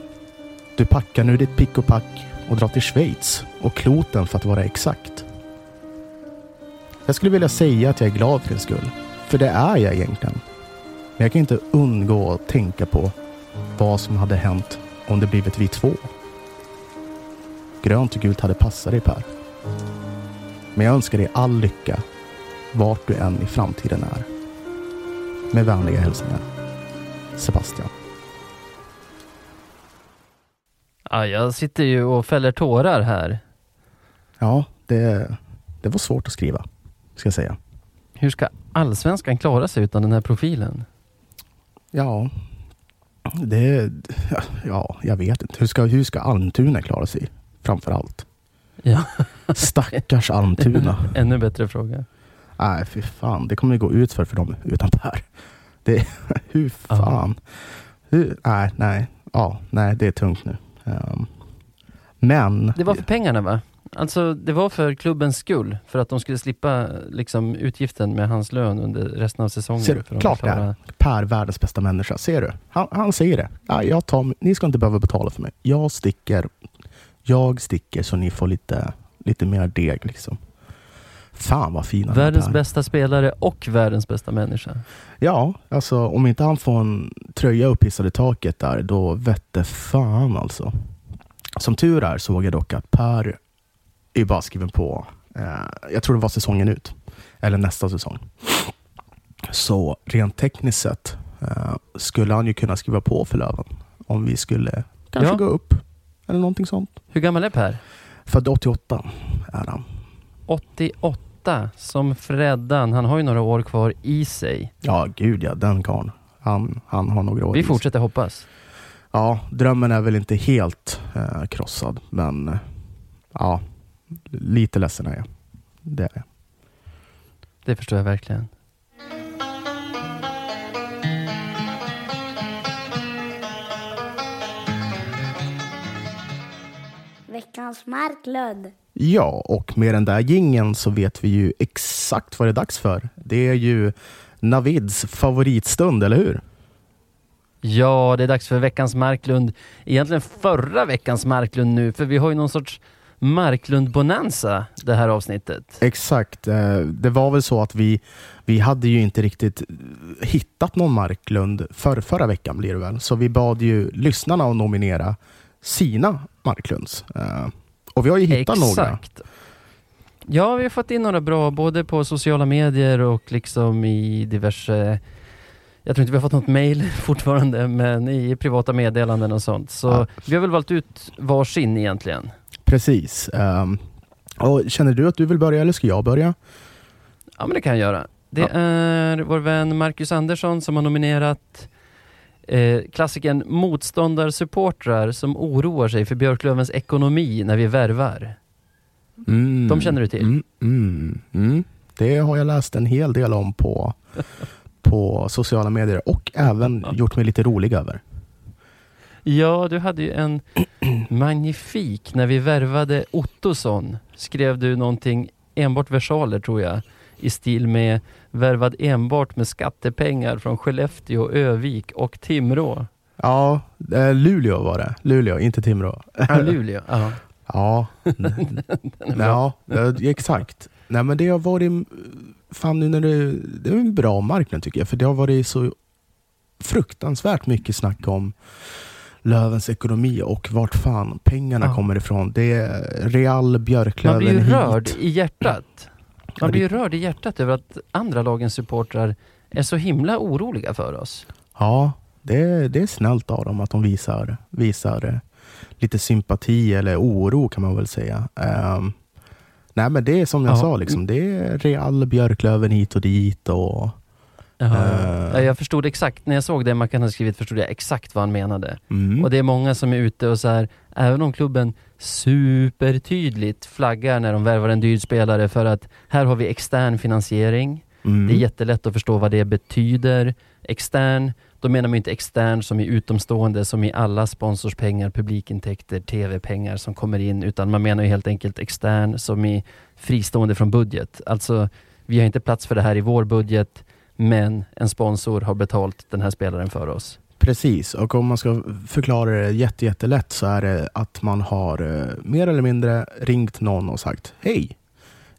Du packar nu ditt pick och pack och drar till Schweiz och kloten för att vara exakt. Jag skulle vilja säga att jag är glad för din skull. För det är jag egentligen. Men jag kan inte undgå att tänka på vad som hade hänt om det blivit vi två. Grönt och gult hade passat dig Per. Men jag önskar dig all lycka vart du än i framtiden är. Med vänliga hälsningar. Sebastian. Ja, jag sitter ju och fäller tårar här. Ja, det, det var svårt att skriva. Ska jag säga. Hur ska allsvenskan klara sig utan den här profilen? Ja, det... Ja, jag vet inte. Hur ska, hur ska Almtuna klara sig? Framför allt. Ja, Stackars Almtuna. ännu bättre fråga. Nej, fy fan. Det kommer ju gå ut för, för dem utan Per. Det, hur fan? Hur, nej, nej. Ja, nej, det är tungt nu. Ehm, men... Det var för pengarna va? Alltså det var för klubbens skull, för att de skulle slippa liksom, utgiften med hans lön under resten av säsongen. Ser du? Klart det är. Per, världens bästa människa. Ser du? Han, han säger det. Ja, jag tar, ni ska inte behöva betala för mig. Jag sticker. Jag sticker så ni får lite, lite mer deg liksom. Fan vad fin han är, Världens bästa spelare och världens bästa människa. Ja, alltså om inte han får en tröja upphissad i taket där, då vette fan alltså. Som tur är såg jag dock att Per är bara skriven på, eh, jag tror det var säsongen ut, eller nästa säsong. Så rent tekniskt sett eh, skulle han ju kunna skriva på för Löven om vi skulle kanske Ja. gå upp eller någonting sånt. Hur gammal är Per? Född 88 är han. 88, som Freddan. Han har ju några år kvar i sig. Ja, gud ja, den karln. Han, han har några år Vi i sig. fortsätter hoppas. ja, drömmen är väl inte helt eh, krossad, men eh, ja, lite ledsen är jag. Det är jag. Det förstår jag verkligen. Veckans Marklund. Ja, och med den där gingen så vet vi ju exakt vad det är dags för. Det är ju Navids favoritstund, eller hur? Ja, det är dags för veckans Marklund. Egentligen förra veckans Marklund nu, för vi har ju någon sorts Marklund-bonanza det här avsnittet. Exakt. eh, Det var väl så att vi, vi hade ju inte riktigt hittat någon Marklund för förra veckan blir det väl. Så vi bad ju lyssnarna att nominera sina Marklunds. Och vi har ju hittat några. Exakt. Ja, vi har fått in några bra, både på sociala medier och liksom i diverse jag tror inte vi har fått något mail fortfarande, men i privata meddelanden och sånt. Så Ja. vi har väl valt ut varsin egentligen. Precis. Ehm, Och känner du att du vill börja eller ska jag börja? Ja, men det kan jag göra. Det Ja. är vår vän Marcus Andersson som har nominerat eh, klassikern Motståndarsupportrar som oroar sig för Björklövens ekonomi när vi värvar. Mm. De känner du till? Mm, mm, mm. Det har jag läst en hel del om på, på sociala medier och även gjort mig lite rolig över. Ja, du hade ju en magnifik när vi värvade Ottosson. Skrev du någonting, enbart versaler tror jag, i stil med värvad enbart med skattepengar från Skellefteå, Övik och Timrå. Ja, eh, Luleå var det. Luleå, inte Timrå. Ja, Luleå. Ja. Ja, ja exakt. Nej, men det har varit, fan nu när det, det är en bra marknad tycker jag, för det har varit så fruktansvärt mycket snack om Lövens ekonomi och vart fan pengarna Ja. kommer ifrån. Det är Real, Björklöven, Man blir ju hit. rörd i hjärtat. Man blir ju rörd i hjärtat över att andra lagens supportrar är så himla oroliga för oss. Ja, det, det är snällt av dem att de visar, visar eh, lite sympati eller oro kan man väl säga. Ehm, nej men det är som jag Ja. sa, liksom, det är Real, Björklöven hit och dit. Och, Eh. Ja, jag förstod exakt, när jag såg det Mackan hade skrivit förstod jag exakt vad han menade. mm, Och det är många som är ute och så här, även om klubben supertydligt flaggar när de värvar en dyr spelare för att här har vi extern finansiering. mm, Det är jättelätt att förstå vad det betyder. Extern, då menar man inte extern som i utomstående, som i alla sponsorspengar, publikintäkter, tv-pengar som kommer in, utan man menar ju helt enkelt extern som i fristående från budget. Alltså, vi har inte plats för det här i vår budget, men en sponsor har betalt den här spelaren för oss. Precis, och om man ska förklara det jätte, jättelätt så är det att man har eh, mer eller mindre ringt någon och sagt Hej,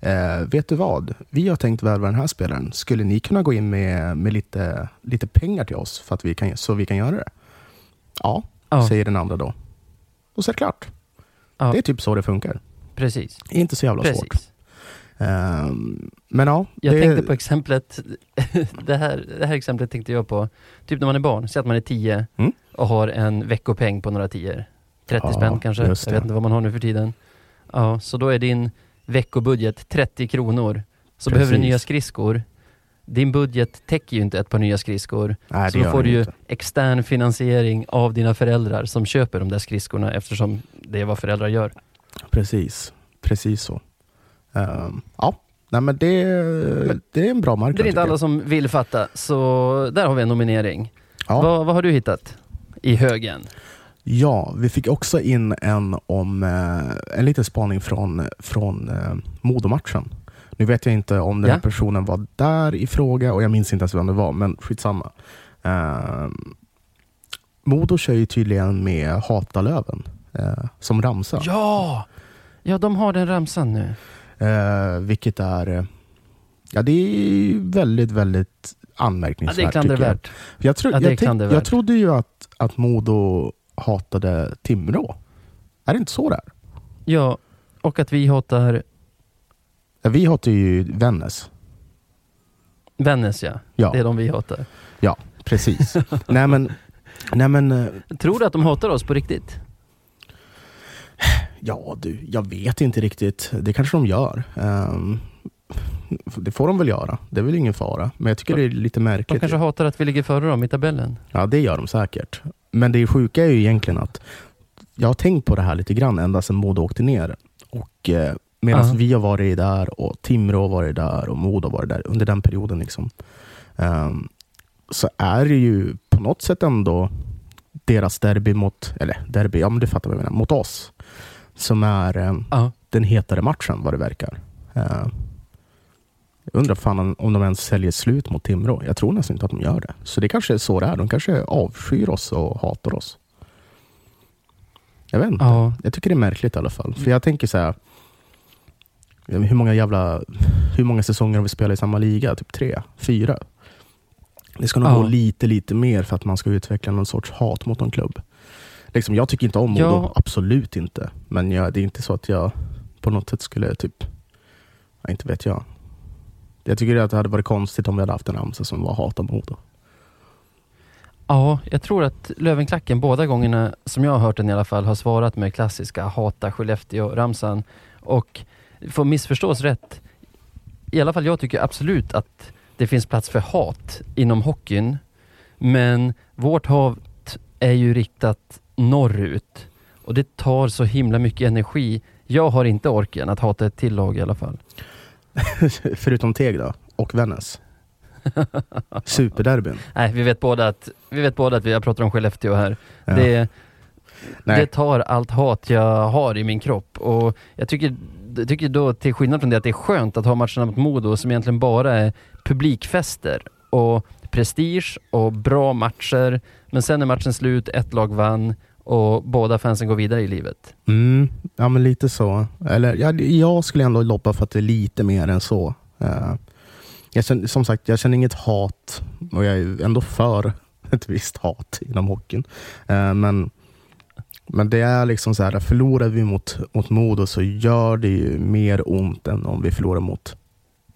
eh, vet du vad? Vi har tänkt värva den här spelaren. Skulle ni kunna gå in med, med lite, lite pengar till oss för att vi kan, så vi kan göra det? Ja, Ja, säger den andra då. Och så är det klart. ja Det är typ så det funkar. precis. Inte så jävla svårt. Precis. Ehm, men ja, Jag det, tänkte på exemplet, det här, det här exemplet tänkte jag på, typ när man är barn, säg att man är 10 Mm. och har en veckopeng på några tior. 30 Ja, spänn kanske, jag vet inte vad man har nu för tiden. Ja, så då är din veckobudget 30 kronor. Så behöver du Precis. nya skridskor. Din budget täcker ju inte ett par nya skridskor. nej, Så då får du ju inte. extern finansiering av dina föräldrar som köper de där skridskorna eftersom det är vad föräldrar gör. Precis, precis så. Ehm, ja, nej, men det, det är en bra marknad. Det är inte alla som vill fatta, så där har vi en nominering. Ja. Vad, vad har du hittat i högen? Ja, vi fick också in en om eh, en liten spaning från, från eh, Modomatchen. Nu vet jag inte om den här Ja. personen var där i fråga och jag minns inte ens vem det var, men skitsamma. Eh, Modo kör ju tydligen med Hata Löven eh, som ramsa. Ja! Ja, de har den ramsan nu. Eh, vilket är eh, ja, det är väldigt, väldigt Ja, anmärkningsvärt. det är klandervärt. Jag, jag, tro, Ja, jag, tänk, jag trodde ju att, att Modo hatade Timrå. Är det inte så det är? Ja, och att vi hatar Ja, vi hatar ju Vännäs. Vännäs ja. Ja, Det är de vi hatar. precis. nej, men, nej men, eh, Tror du att de hatar oss på riktigt? Ja du, jag vet inte riktigt. Det kanske de gör. Ehm, det får de väl göra. Det är väl ingen fara. Men jag tycker det är lite De märkligt. kanske hatar att vi ligger före dem i tabellen. Ja, det gör de säkert. men det sjuka är ju egentligen att jag har tänkt på det här lite grann ända sedan Modo åkte ner. Och eh, medan Ja. vi har varit där och Timrå har varit där och Modo har varit där under den perioden. Liksom, ehm, så är det ju på något sätt ändå deras derby mot, eller derby, ja men du fattar vad jag menar, mot oss. Som är eh, Ja. den hetare matchen vad det verkar. Eh, jag undrar fan om, om de ens säljer slut mot Timrå. Jag tror nästan inte att de gör det. Så det kanske är så det är. De kanske avskyr oss och hatar oss. Jag vet inte. Ja. Jag tycker det är märkligt i alla fall. För jag tänker så här. men Hur många jävla Hur många säsonger har vi spelat i samma liga? Typ tre? Fyra? Det ska nog Ja. gå lite, lite mer för att man ska utveckla någon sorts hat mot någon klubb. Liksom, jag tycker inte om Modo, Ja. absolut inte. Men jag, det är inte så att jag på något sätt skulle typ, inte vet jag. Jag tycker att det hade varit konstigt om vi hade haft en ramsa som var hata Modo. Ja, jag tror att Lövenklacken båda gångerna som jag har hört den i alla fall har svarat med klassiska hata Skellefteå-ramsan. Och för att missförstås rätt, i alla fall jag tycker absolut att det finns plats för hat inom hockeyn. Men vårt hat är ju riktat norrut och det tar så himla mycket energi. Jag har inte orken att hata ett till lag i alla fall. Förutom Teg då, och Vännäs. Superderbyn. Nej, vi vet båda att vi, vet båda att vi jag pratar om Skellefteå här. Ja. Det, det tar allt hat jag har i min kropp och jag tycker, jag tycker då till skillnad från det att det är skönt att ha matcherna mot Modo som egentligen bara är publikfester och prestige och bra matcher. Men sen är matchen slut, ett lag vann och båda fansen går vidare i livet. Mm, ja men lite så. Eller, jag, jag skulle ändå loppa för att det är lite mer än så. Eh, jag känner, som sagt, jag känner inget hat och jag är ändå för ett visst hat inom hockeyn. Eh, men, men det är liksom så här, förlorar vi mot, mot Modo så gör det ju mer ont än om vi förlorar mot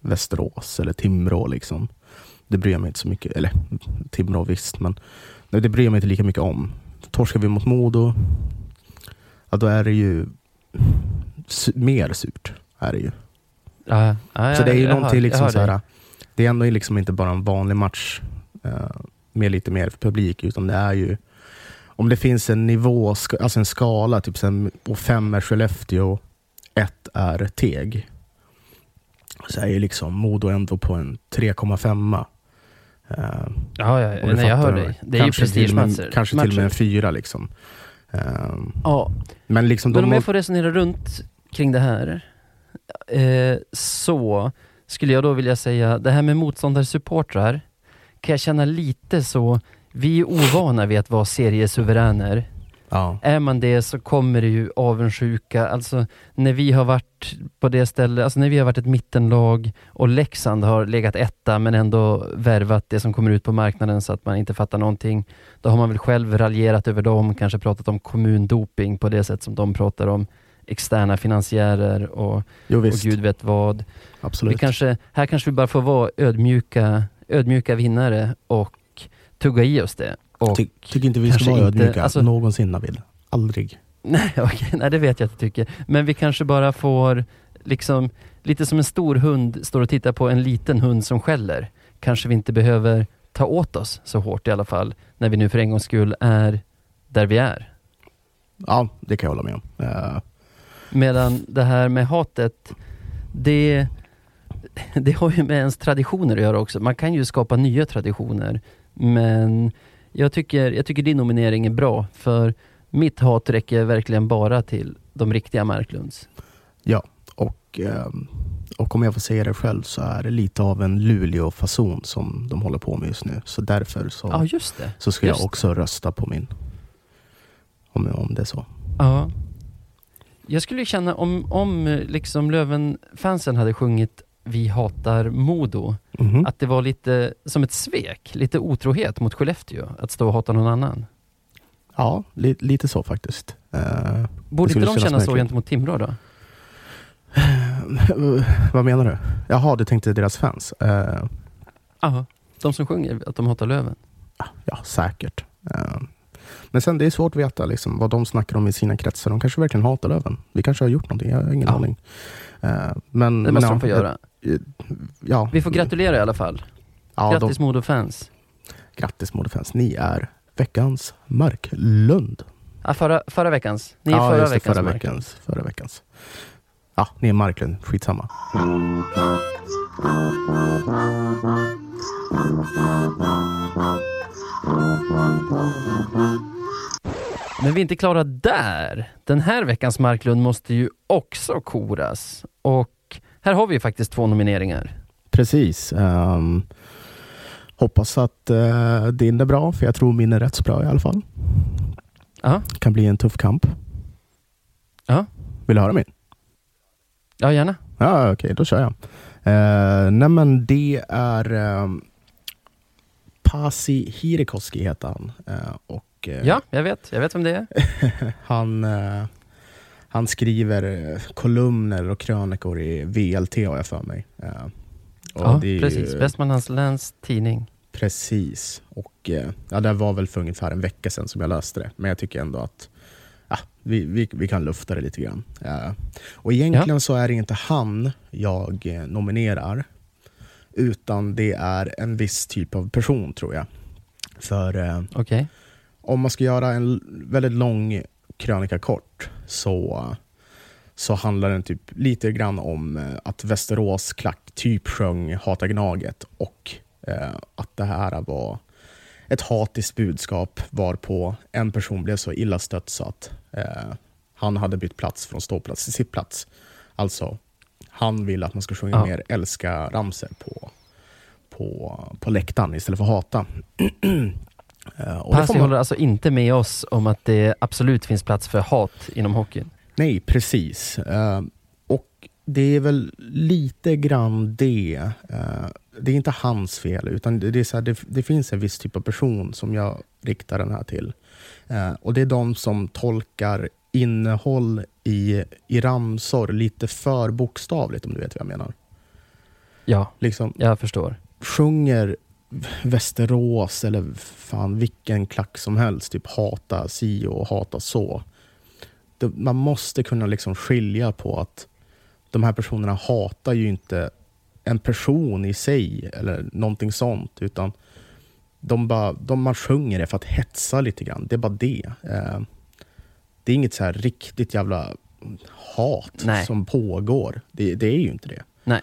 Västerås eller Timrå. Liksom. Det bryr jag mig inte så mycket, eller Timrå visst, men det bryr jag mig inte lika mycket om. Torskar vi mot Modo, ja, då är det ju su- mer surt. Är det ju. Ja, ja, så det är ju jag någonting, jag liksom hör så dig. här, det är ändå liksom inte bara en vanlig match eh, med lite mer publik, utan det är ju om det finns en nivå, alltså en skala, typ sen, och fem är Skellefteå, ett är Teg. Så är ju liksom Modo ändå på en 3,5. Eh, Ja, ja, nej, jag hör dig. Det är ju prestigematcher. Kanske till och med en fyra liksom. Eh, Ja, men liksom Men om jag får resonera runt kring det här, eh, så skulle jag då vilja säga, det här med motståndarsupportrar, kan jag känna lite så, vi är ovana vid att vara seriesuveräner. Ja. Är man det så kommer det ju avundsjuka. Alltså när vi har varit på det stället, alltså när vi har varit ett mittenlag och Leksand har legat etta men ändå värvat det som kommer ut på marknaden så att man inte fattar någonting. Då har man väl själv raljerat över dem, kanske pratat om kommundoping på det sätt som de pratar om externa finansiärer och, Jo och gud vet vad. Vi absolut. kanske, här kanske vi bara får vara ödmjuka, ödmjuka vinnare och tugga i oss det. Och Ty, tycker inte vi ska vara ödmjuka alltså- någonsin Navid. Aldrig. Nej, okej, nej det vet jag att du tycker. Men vi kanske bara får, liksom, lite som en stor hund står och tittar på en liten hund som skäller. Kanske vi inte behöver ta åt oss så hårt i alla fall, när vi nu för en gångs skull är där vi är. Ja, det kan jag hålla med om. Eh, Medan det här med hatet, det, det har ju med ens traditioner att göra också. Man kan ju skapa nya traditioner, men jag tycker, jag tycker din nominering är bra, för mitt hat räcker verkligen bara till de riktiga Marklunds. ja, och, ehm, och om jag får säga det själv så är det lite av en Luleå-fason som de håller på med just nu. Så därför så, Ja, just det. så ska jag just. också rösta på min. Om, om det är så. Ja. Jag skulle känna om, om liksom Löven-fansen hade sjungit Vi hatar Modo, Mhm. att det var lite som ett svek, lite otrohet mot Skellefteå, att stå och hata någon annan. Ja, li, lite så faktiskt. Eh, Borde inte de känna så gentemot Timrå då? vad menar du? Jaha, du tänkte deras fans? Eh, Ja, de som sjunger att de hatar Löven. ja, säkert. Eh, men sen det är svårt att veta liksom, vad de snackar om i sina kretsar. De kanske verkligen hatar Löven. Vi kanske har gjort någonting, jag har ingen Ja. aning. Eh, men, Det men måste ja, de få göra. Ja, Vi får gratulera i alla fall. ja, Grattis Modo-fans. Grattis Modefans, ni är veckans Marklund. Ja, förra, förra veckans. Ni är ja, förra just det, veckans. förra veckans. Förra veckans. Ja, ni är Marklund. Skitsamma. Men vi är inte klara där. Den här veckans Marklund måste ju också koras. Och här har vi ju faktiskt två nomineringar. Precis. ehm, hoppas att uh, din är bra, för jag tror min är rätt så bra i alla fall. Ja, kan bli en tuff kamp. Ja. Vill du höra min? ja gärna. Ja, okej, då kör jag. Uh, nej, men det är um, Pasi Hirikoski heter han. Eh, och, eh, Ja, jag vet. Jag vet vem det är. han, han skriver eh, kolumner och krönikor i VLT har jag för mig. Eh, och Ja, det är ju- precis. Västmanlands läns tidning. Precis. Och eh, ja, det var väl för ungefär en vecka sedan som jag läste det. Men jag tycker ändå att ja, vi, vi, vi kan lufta det lite grann. Och egentligen så är det inte han jag nominerar. Utan det är en viss typ av person tror jag. För Okej. om man ska göra en väldigt lång krönika kort så, så handlar den typ lite grann om eh, att Västerås klack typ sjöng Hata Gnaget och eh, att det här var ett hatiskt budskap varpå en person blev så illa stött så att eh, han hade bytt plats från ståplats till sittplats. Alltså, han vill att man ska sjunga Ja. mer älska ramser på, på, på läktaren istället för hata. Eh, och Pasi man- håller alltså inte med oss om att det absolut finns plats för hat inom hockeyn. Nej, precis. Eh, och det är väl lite grann det. eh, det är inte hans fel, utan det, är så här, det, det finns en viss typ av person som jag riktar den här till. Och det är de som tolkar innehåll i, i ramsor lite för bokstavligt, om du vet vad jag menar. Ja, Liksom, jag förstår. sjunger Västerås eller fan vilken klack som helst, typ hata si och hata så. Det, man måste kunna liksom skilja på att de här personerna hatar ju inte en person i sig eller någonting sånt, utan de bara, de, man sjunger det för att hetsa lite grann. Det är bara det. Eh, det är inget så här riktigt jävla hat Nej. som pågår. Det, det är ju inte det. Nej.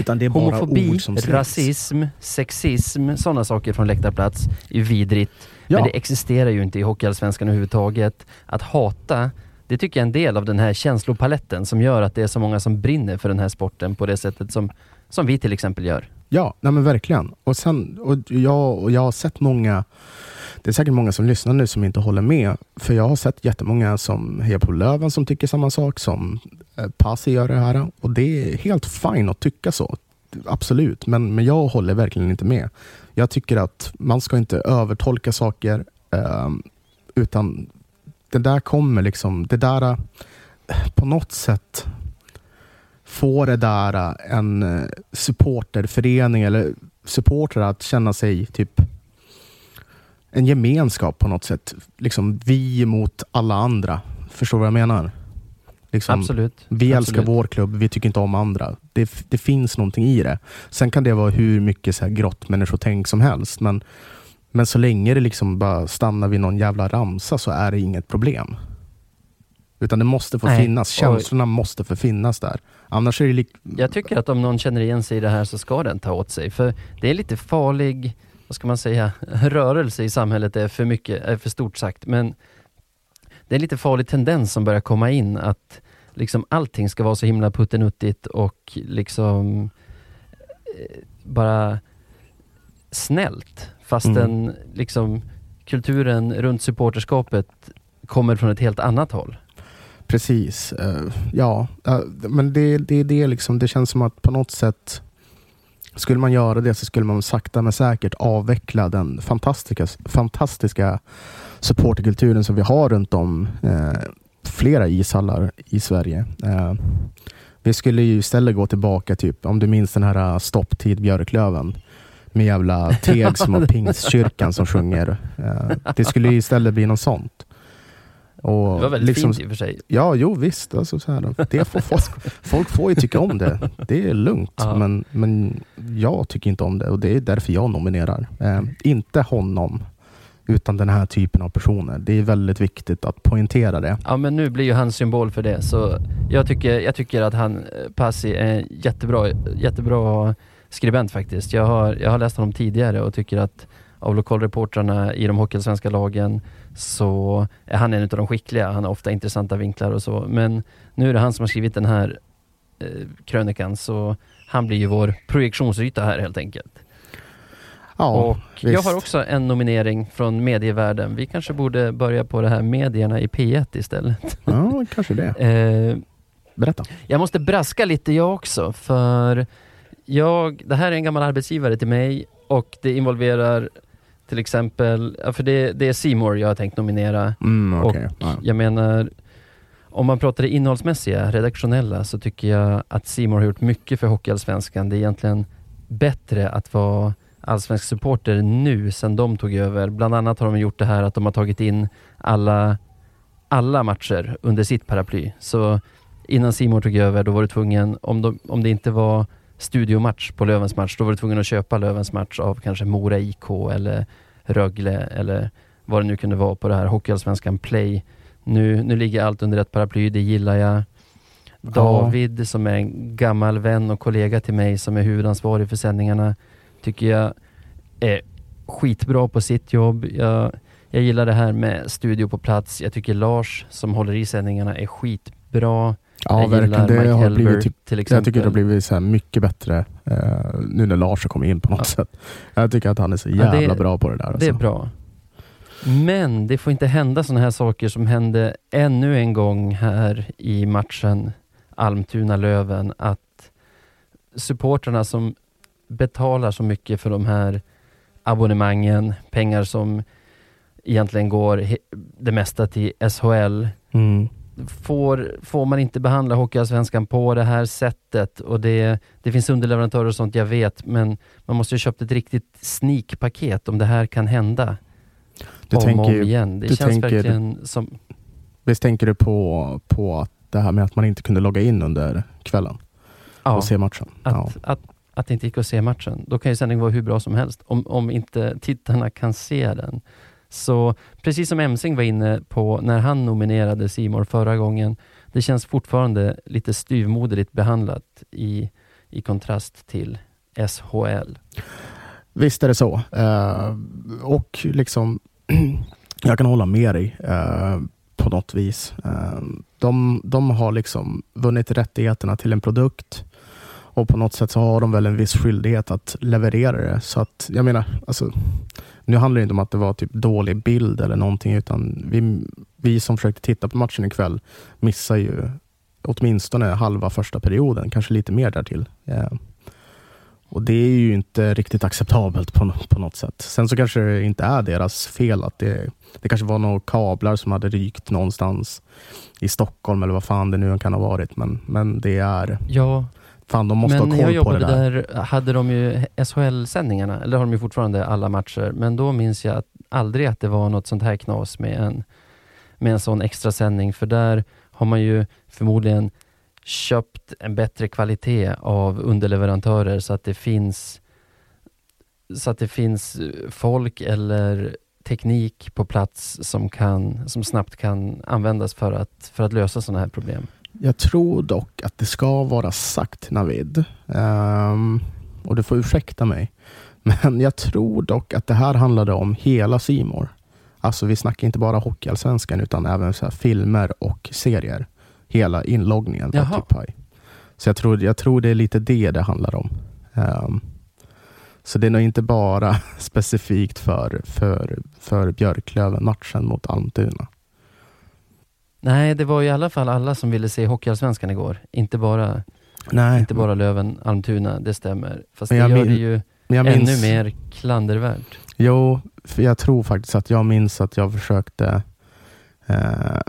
Utan det är bara Homofobi, ord som rasism, sexism, sådana saker från läktarplats är ju vidrigt. Ja. Men det existerar ju inte i Hockeyallsvenskan överhuvudtaget. Att hata, det tycker jag är en del av den här känslopaletten som gör att det är så många som brinner för den här sporten på det sättet som, som vi till exempel gör. Ja, nej men verkligen. Och, sen, och, jag, och jag har sett många, det är säkert många som lyssnar nu som inte håller med. För jag har sett jättemånga som hejar på Löven som tycker samma sak, som Eh, Pasi gör det här. Och det är helt fine att tycka så. Absolut, men, men jag håller verkligen inte med. Jag tycker att man ska inte övertolka saker, eh, utan det där kommer liksom, det där eh, på något sätt får det där eh, en supporterförening eller supportrar att känna sig typ en gemenskap på något sätt. Liksom vi mot alla andra. Förstår du vad jag menar? Liksom, Absolut. vi älskar Absolut. vår klubb, vi tycker inte om andra. Det, det finns någonting i det. Sen kan det vara hur mycket så här grått människotänk som helst. Men, men så länge det liksom bara stannar vid någon jävla ramsa så är det inget problem. Utan det måste få Nej, finnas. Känslorna måste få finnas där. Annars är det lik- Jag tycker att om någon känner igen sig i det här så ska den ta åt sig. För det är lite farlig, vad ska man säga, rörelse i samhället är för mycket, är för stort sagt. Men det är en lite farlig tendens som börjar komma in att liksom allting ska vara så himla puttenuttigt och liksom eh, bara snällt. Fastän Mm. liksom kulturen runt supporterskapet kommer från ett helt annat håll. Precis. eh, ja, eh, men det, det, det, liksom, det känns som att på något sätt skulle man göra det så skulle man sakta men säkert avveckla den fantastiska, fantastiska supporterkulturen som vi har runt om eh, flera ishallar i Sverige. Eh, vi skulle ju istället gå tillbaka, typ, om du minns den här eh, Stopptid Björklöven med jävla Tegs och Pingstkyrkan som sjunger. Eh, det skulle ju istället bli något sånt. Och Det var väldigt liksom- fint i och för sig. Ja, jo visst. Alltså, så här, det får folk, folk får ju tycka om det. Det är lugnt. Men, men jag tycker inte om det och det är därför jag nominerar. Eh, inte honom utan den här typen av personer. Det är väldigt viktigt att poängtera det. Ja men nu blir ju han symbol för det så jag tycker, jag tycker att han, eh, Passi, är en jättebra, jättebra skribent faktiskt. Jag har, jag har läst honom tidigare och tycker att av lokalreportrarna i de hockeyallsvenska lagen så är han en av de skickliga. Han har ofta intressanta vinklar och så. Men nu är det han som har skrivit den här eh, krönikan så han blir ju vår projektionsyta här helt enkelt. Ja, och jag har också en nominering från medievärlden. Vi kanske borde börja på det här medierna i P1 istället. Ja, kanske det. Eh, Berätta. jag måste braska lite jag också, för jag, det här är en gammal arbetsgivare till mig och det involverar till exempel, för det, det är Seymour jag har tänkt nominera. Mm, okej. Och Ja. jag menar, om man pratar det innehållsmässiga, redaktionella, så tycker jag att Seymour har gjort mycket för Hockeyallsvenskan. Det är egentligen bättre att vara allsvensk supporter nu, sen de tog över. Bland annat har de gjort det här att de har tagit in alla, alla matcher under sitt paraply. Så innan Simon tog över, då var du tvungen, om, de, om det inte var studiomatch på Lövens match, då var du tvungen att köpa Lövens match av kanske Mora IK eller Rögle eller vad det nu kunde vara på det här Hockeyallsvenskan Play. Nu, nu ligger allt under ett paraply, det gillar jag. David som är en gammal vän och kollega till mig som är huvudansvarig för sändningarna tycker jag är skitbra på sitt jobb. Jag, jag gillar det här med studio på plats. Jag tycker Lars som håller i sändningarna är skitbra. Ja, jag verkligen. Det Mike har Hellberg blivit typ, till exempel. jag tycker det har blivit så här mycket bättre eh, nu när Lars har kommit in på något Ja. sätt. Jag tycker att han är så Ja, jävla det- bra på det där. Det är alltså. bra. Men det får inte hända sådana här saker som hände ännu en gång här i matchen Almtuna-Löven. Att supporterna som betalar så mycket för de här abonnemangen, pengar som egentligen går det mesta till SHL, Mm. får, får man inte behandla Hockeyallsvenskan på det här sättet och det, det finns underleverantörer och sånt jag vet men man måste ju köpt ett riktigt sneakpaket om det här kan hända Du om och tänker, om ju- igen. Det känns tänker- verkligen som... visst tänker du på, på att det här med att man inte kunde logga in under kvällen Ja, och se matchen? Ja. att, att, det inte gick att se matchen. Då kan ju sändningen vara hur bra som helst om, om inte tittarna kan se den. Så precis som Emsing var inne på när han nominerade Simor förra gången, det känns fortfarande lite styvmoderligt behandlat i, i kontrast till SHL. Visst är det så. Uh, och liksom, jag kan hålla med dig uh, på något vis. Uh, de, de har liksom vunnit rättigheterna till en produkt och på något sätt så har de väl en viss skyldighet att leverera det. Så att, jag menar, alltså, nu handlar det inte om att det var typ dålig bild eller någonting, utan vi, vi som försökte titta på matchen ikväll missar ju åtminstone halva första perioden, kanske lite mer därtill. Yeah. och det är ju inte riktigt acceptabelt på, på något sätt. Sen så kanske det inte är deras fel att det, det kanske var några kablar som hade rykt någonstans i Stockholm eller vad fan det nu kan ha varit. Men, men det är, Ja, fan de måste men när ha jag koll på det där. där hade de ju SHL-sändningarna, eller har de ju fortfarande alla matcher, men då minns jag att, aldrig att det var något sånt här knas med en, med en sån extra sändning för där har man ju förmodligen köpt en bättre kvalitet av underleverantörer så att det finns så att det finns eh, folk eller teknik på plats som, kan, som snabbt kan användas för att, för att lösa sådana här problem. Jag tror dock att det ska vara sagt Navid. Ehm, och du får ursäkta mig. Men jag tror dock att det här handlade om hela Simor. Alltså vi snackar inte bara Hockeyallsvenskan utan även så filmer och serier. Hela inloggningen typ paj. Så jag tror, jag tror det är lite det det handlar om. Ehm, så det är nog inte bara specifikt för, för, för Björklöven-matchen mot Almtuna. Nej, det var i alla fall alla som ville se Hockeyallsvenskan igår. Inte bara, Nej, inte bara Löven, Almtuna, det stämmer. Fast Men det gör min- det ju ännu minns- mer klandervärt. Jo, jag tror faktiskt att jag minns att jag försökte eh,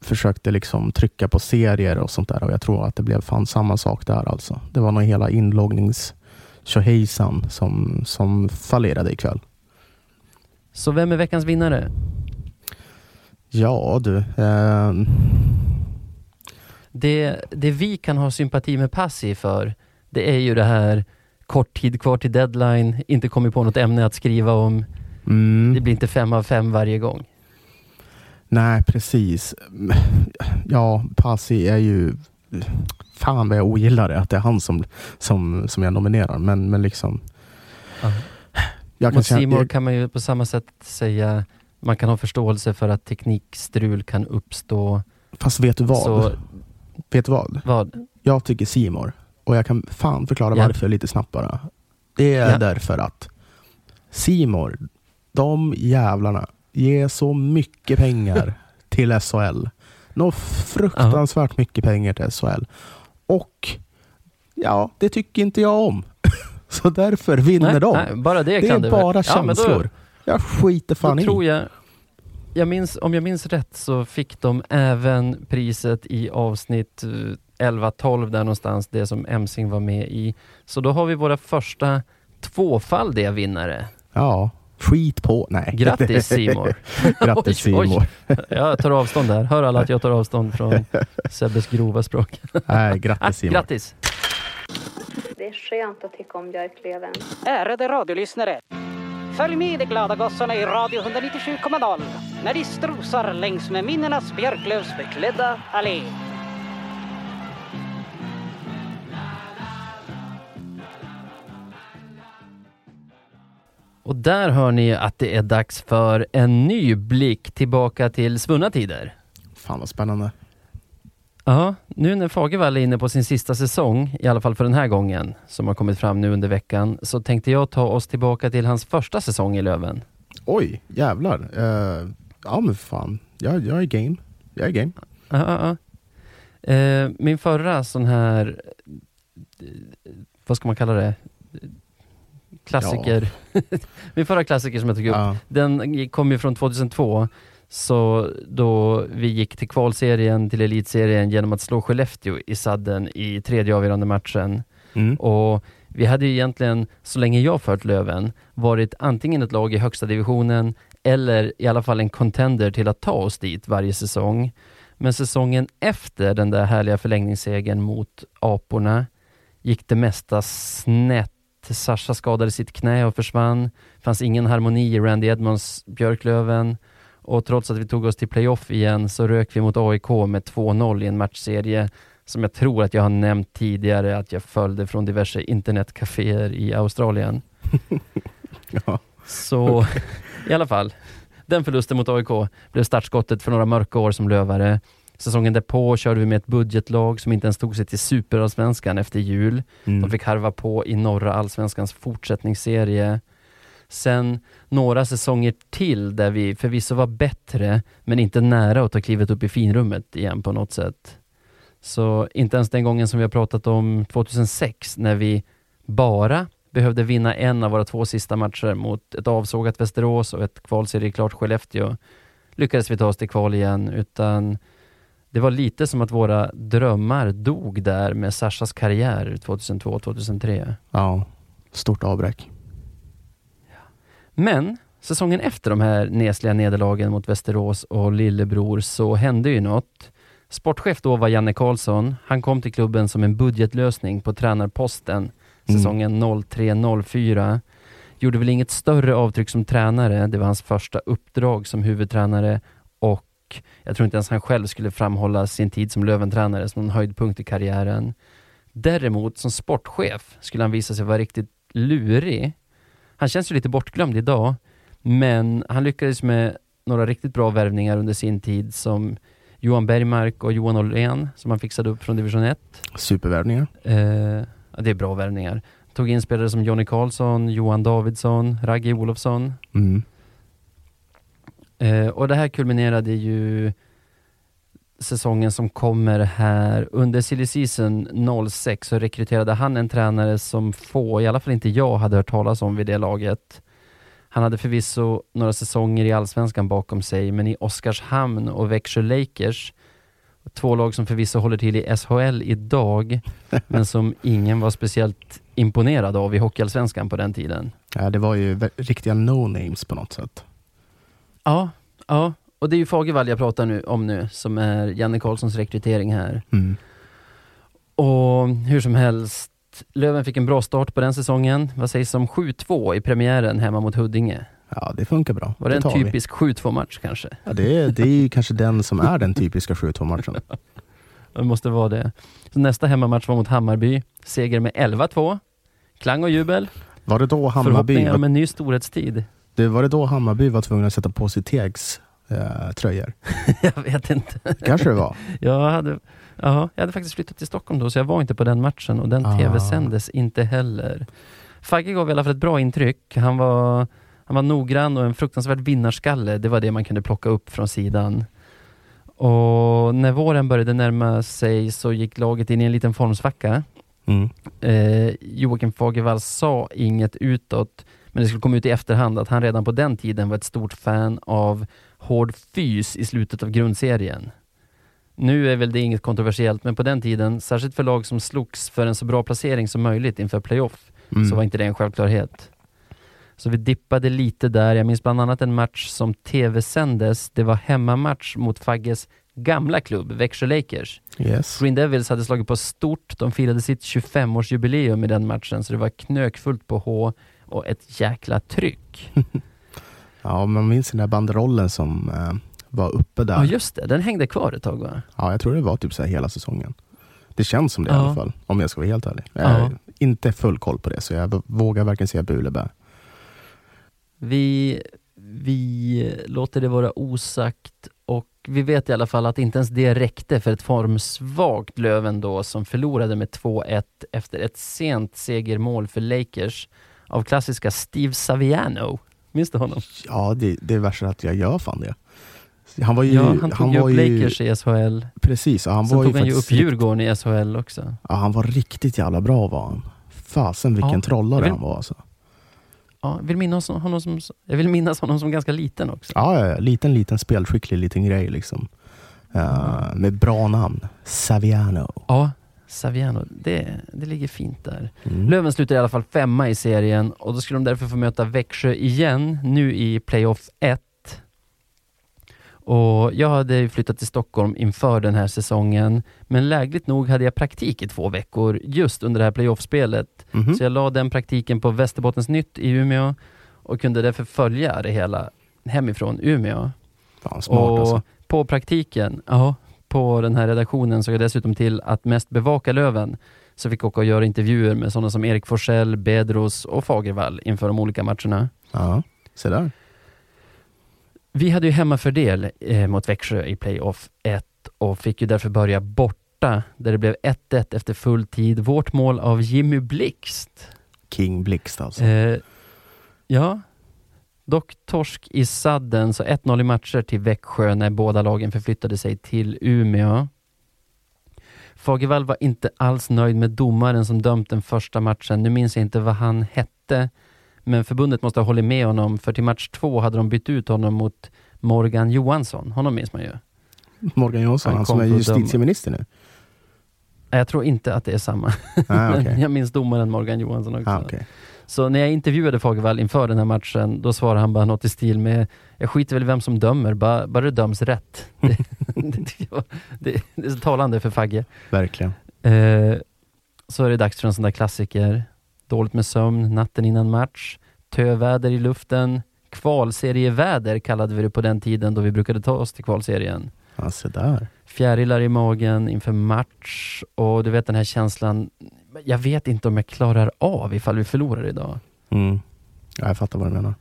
försökte liksom trycka på serier och sånt där och jag tror att det blev fan samma sak där alltså. Det var nog hela inloggnings som, som fallerade ikväll. Så vem är veckans vinnare? Ja du, eh, Det, det vi kan ha sympati med Passi för, det är ju det här kort tid kvar till deadline, inte kommit på något ämne att skriva om. Mm. Det blir inte fem av fem varje gång. Nej, precis. Ja, Pasi är ju... Fan vad jag ogillar det, att det är han som, som, som jag nominerar. Men, men liksom... Kan Mot jag, kan man ju på samma sätt säga, man kan ha förståelse för att teknikstrul kan uppstå. fast vet du vad? Så, Vet du vad? vad? Jag tycker Simor och jag kan fan förklara Ja. varför lite snabbt bara. Det är Ja. därför att Simor, de jävlarna ger så mycket pengar till SHL. Nå fruktansvärt mycket pengar till SHL. Och ja, det tycker inte jag om. Så därför vinner Nej, de. nej, bara det, det kan är det bara. Ja, men känslor. Jag skiter fan då i. tror jag, jag minns, om jag minns rätt så fick de även priset i avsnitt eh, 11-12 där någonstans, det som Emsing var med i. Så då har vi våra första tvåfaldiga vinnare. Ja, skit på. Nej. Grattis Simor. Grattis. Simor. Jag tar avstånd där. Hör alla att jag tar avstånd från Sebbes grova språk. Nej, grattis Simor. grattis! Det är skönt att tycka om Björklöven. Ärade radiolyssnare. Följ med de glada gossarna i Radio 197,0 när de strosar längs med minnenas björklövsbeklädda allé. Och där hör ni att det är dags för en ny blick tillbaka till svunna tider. Fan vad spännande. Ja, nu när Fagervall är inne på sin sista säsong, i alla fall för den här gången, som har kommit fram nu under veckan, så tänkte jag ta oss tillbaka till hans första säsong i Löven. Oj, jävlar. Eh, ja men fan, jag, jag är game. Jag är game. Ja, ja, ja. Eh, min förra sån här, vad ska man kalla det? Klassiker. min förra klassiker som jag tog upp, Ja. den kom ju från 2002. Så då vi gick till kvalserien, till elitserien genom att slå Skellefteå i sadden i tredje avgörande matchen. Mm. Och vi hade ju egentligen, så länge jag följt Löven, varit antingen ett lag i högsta divisionen eller i alla fall en contender till att ta oss dit varje säsong. Men säsongen efter den där härliga förlängningssegern mot Aporna gick det mesta snett. Sasha skadade sitt knä och försvann. fanns ingen harmoni i Randy Edmonds Björklöven. Och trots att vi tog oss till playoff igen så rök vi mot AIK med 2-0 i en matchserie som jag tror att jag har nämnt tidigare att jag följde från diverse internetcaféer i Australien. Ja. Så i alla fall, den förlusten mot AIK blev startskottet för några mörka år som lövare. Säsongen därpå körde vi med ett budgetlag som inte ens tog sig till superallsvenskan efter jul. Mm. De fick harva på i norra allsvenskans fortsättningsserie. Sen några säsonger till där vi förvisso var bättre, men inte nära att ta klivet upp i finrummet igen på något sätt. Så inte ens den gången som vi har pratat om 2006, när vi bara behövde vinna en av våra två sista matcher mot ett avsågat Västerås och ett kvalserieklart Skellefteå, lyckades vi ta oss till kval igen, utan det var lite som att våra drömmar dog där med Sashas karriär 2002-2003. ja, stort avbräck. Men säsongen efter de här nesliga nederlagen mot Västerås och Lillebror så hände ju något. Sportchef då var Janne Karlsson. Han kom till klubben som en budgetlösning på tränarposten säsongen 03-04. Gjorde väl inget större avtryck som tränare. Det var hans första uppdrag som huvudtränare och jag tror inte ens han själv skulle framhålla sin tid som Löventränare som en höjdpunkt i karriären. Däremot som sportchef skulle han visa sig vara riktigt lurig. Han känns ju lite bortglömd idag, men han lyckades med några riktigt bra värvningar under sin tid som Johan Bergmark och Johan Åhlén som han fixade upp från division 1. Supervärvningar. Eh, ja, det är bra värvningar. Tog in spelare som Jonny Karlsson, Johan Davidsson, Ragge Olofsson. Mm. Eh, och det här kulminerade ju säsongen som kommer här. Under silly season 06 så rekryterade han en tränare som få, i alla fall inte jag, hade hört talas om vid det laget. Han hade förvisso några säsonger i Allsvenskan bakom sig, men i Oskarshamn och Växjö Lakers, två lag som förvisso håller till i SHL idag, men som ingen var speciellt imponerad av i Hockeyallsvenskan på den tiden. Ja, det var ju riktiga no-names på något sätt. Ja, ja. Och det är ju Fagervall jag pratar nu, om nu, som är Janne Karlssons rekrytering här. Mm. Och hur som helst, Löven fick en bra start på den säsongen. Vad sägs om 7-2 i premiären hemma mot Huddinge? Ja, det funkar bra. Var det en tar vi. typisk 7-2 match kanske? Ja, det, är, det är ju kanske den som är den typiska 7-2 matchen. Det måste vara det. Så nästa hemmamatch var mot Hammarby. Seger med 11-2. Klang och jubel. Var det då Hammarby, Förhoppningar om en ny storhetstid. det, var det då Hammarby var tvungna att sätta på sig Tegs eh, tröjor? jag vet inte. Kanske det var. Jag hade, ja, jag hade faktiskt flyttat till Stockholm då, så jag var inte på den matchen och den Ah. tv-sändes inte heller. Fagge gav i alla fall ett bra intryck. Han var, han var noggrann och en fruktansvärd vinnarskalle. Det var det man kunde plocka upp från sidan. Och när våren började närma sig så gick laget in i en liten formsvacka. Mm. Eh, Joakim Fagervall sa inget utåt, men det skulle komma ut i efterhand att han redan på den tiden var ett stort fan av hård fys i slutet av grundserien. Nu är väl det inget kontroversiellt, men på den tiden, särskilt för lag som slogs för en så bra placering som möjligt inför playoff, Mm. så var inte det en självklarhet. Så vi dippade lite där. Jag minns bland annat en match som tv-sändes. Det var hemmamatch mot Fagges gamla klubb, Växjö Lakers. Yes. Green Devils hade slagit på stort. De firade sitt 25-årsjubileum i den matchen, så det var knökfullt på H och ett jäkla tryck. Ja, man minns den där banderollen som eh, var uppe där. Ja, just det. Den hängde kvar ett tag va? Ja, jag tror det var typ så här hela säsongen. Det känns som det i Ja. alla fall, om jag ska vara helt ärlig. Jag Ja. har inte full koll på det, så jag vågar varken säga bu eller bä. Vi, vi låter det vara osagt och vi vet i alla fall att inte ens det räckte för ett formsvagt Löven då som förlorade med 2-1 efter ett sent segermål för Lakers av klassiska Steve Saviano. Minns du honom? Ja, det, det är värsta att jag gör fan det. Han var ju... ja, han tog ju var upp Lakers i SHL. Precis, han Sen var ju tog han ju upp Djurgården i SHL också. Ja, han var riktigt jävla bra var han. Fasen vilken Ja, trollare vill- han var alltså. Ja, jag, vill minnas honom som, jag vill minnas honom som ganska liten också. Ja, ja, ja, liten, liten spelskicklig liten grej liksom. Eh, med bra namn. Saviano. Ja, Saviano, det, det ligger fint där. Mm. Löven slutar i alla fall femma i serien och då skulle de därför få möta Växjö igen, nu i playoff 1. Och jag hade flyttat till Stockholm inför den här säsongen, men lägligt nog hade jag praktik i två veckor just under det här playoffspelet. Mhm. Så jag la den praktiken på Västerbottens Nytt i Umeå och kunde därför följa det hela hemifrån Umeå. Fan, smart och alltså. på praktiken, ja, på den här redaktionen såg jag dessutom till att mest bevaka Löven. Så fick åka och göra intervjuer med sådana som Erik Forsell, Bedros och Fagervall inför de olika matcherna. Ja, se där. Vi hade ju hemmafördel eh, mot Växjö i playoff 1 och fick ju därför börja borta där det blev 1-1 efter full tid. Vårt mål av Jimmy Blixt. King Blixt alltså. Eh, ja, dock torsk i sadden, så 1-0 i matcher till Växjö när båda lagen förflyttade sig till Umeå. Fagervall var inte alls nöjd med domaren som dömt den första matchen. Nu minns jag inte vad han hette, men förbundet måste ha hållit med honom, för till match två hade de bytt ut honom mot Morgan Johansson. Honom minns man ju. Morgan Johansson, han han, som är justitieminister nu. Jag tror inte att det är samma. Ah, okej. jag minns domaren Morgan Johansson också. ah, okej. Så när jag intervjuade Fagervall inför den här matchen, då svarade han bara något i stil med Jag skiter väl i vem som dömer, bara, bara det döms rätt. det, det, det är så talande för Fagge. Verkligen. Eh, så är det dags för en sån där klassiker. Dåligt med sömn natten innan match, töväder i luften, kvalserieväder kallade vi det på den tiden då vi brukade ta oss till kvalserien. Ja, se där. Fjärilar i magen inför match och du vet den här känslan, jag vet inte om jag klarar av ifall vi förlorar idag. Mm. Ja, jag fattar vad du menar.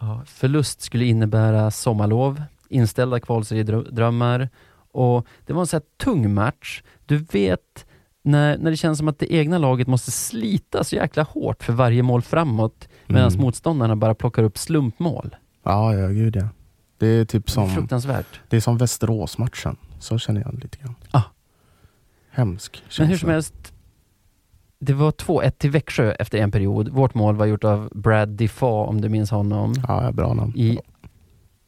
Ja, förlust skulle innebära sommarlov, inställda kvalseriedrömmar och det var en sån här tung match. Du vet när, när det känns som att det egna laget måste slita så jäkla hårt för varje mål framåt medan Mm. motståndarna bara plockar upp slumpmål. Ja, ja, gud ja. Det är typ som, Fruktansvärt. det är som Västerås-matchen. Så känner jag lite grann. Ah. Hemsk Men hur känsla. som helst, det var 2-1 till Växjö efter en period. Vårt mål var gjort av Brad Defoe, om du minns honom. Ja, ja, bra namn. I,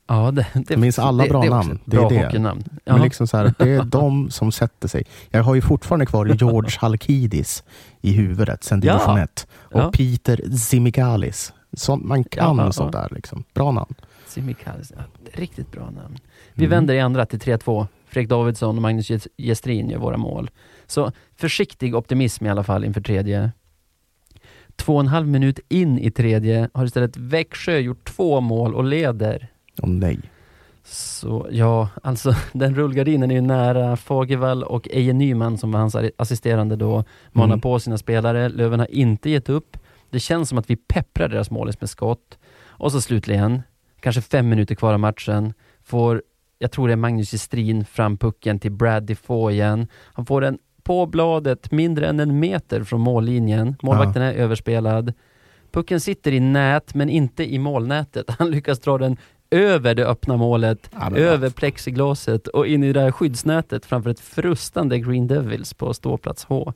ja, det, det, minns alla bra det namn. Det är Bra det. hockeynamn. Men Ja. liksom så här, det är de som sätter sig. Jag har ju fortfarande kvar George Halkidis i huvudet sen Ja. division 1. Och Ja. Peter Zimigalis. Sånt, man kan Ja, ja, sånt ja. där. Liksom. Bra namn. Simikalis, ja, riktigt bra namn. Vi Mm. vänder i andra till 3-2. Fredrik Davidsson och Magnus Ges- Gestrin gör våra mål. Så försiktig optimism i alla fall inför tredje. Två och en halv minut in i tredje har istället Växjö gjort två mål och leder. Åh nej. Så ja, alltså den rullgardinen är ju nära. Fagervall och Eje Nyman som var hans assisterande då manar Mm. på sina spelare. Löven har inte gett upp. Det känns som att vi pepprar deras målis med skott. Och så slutligen, kanske fem minuter kvar av matchen, får, jag tror det är Magnus Gestrin fram pucken till Brad Defoe igen. Han får den på bladet mindre än en meter från mållinjen. Målvakten är överspelad. Pucken sitter i nät, men inte i målnätet. Han lyckas dra den över det öppna målet, Ja, över plexiglaset och in i det här skyddsnätet framför ett frustande Green Devils på ståplats H.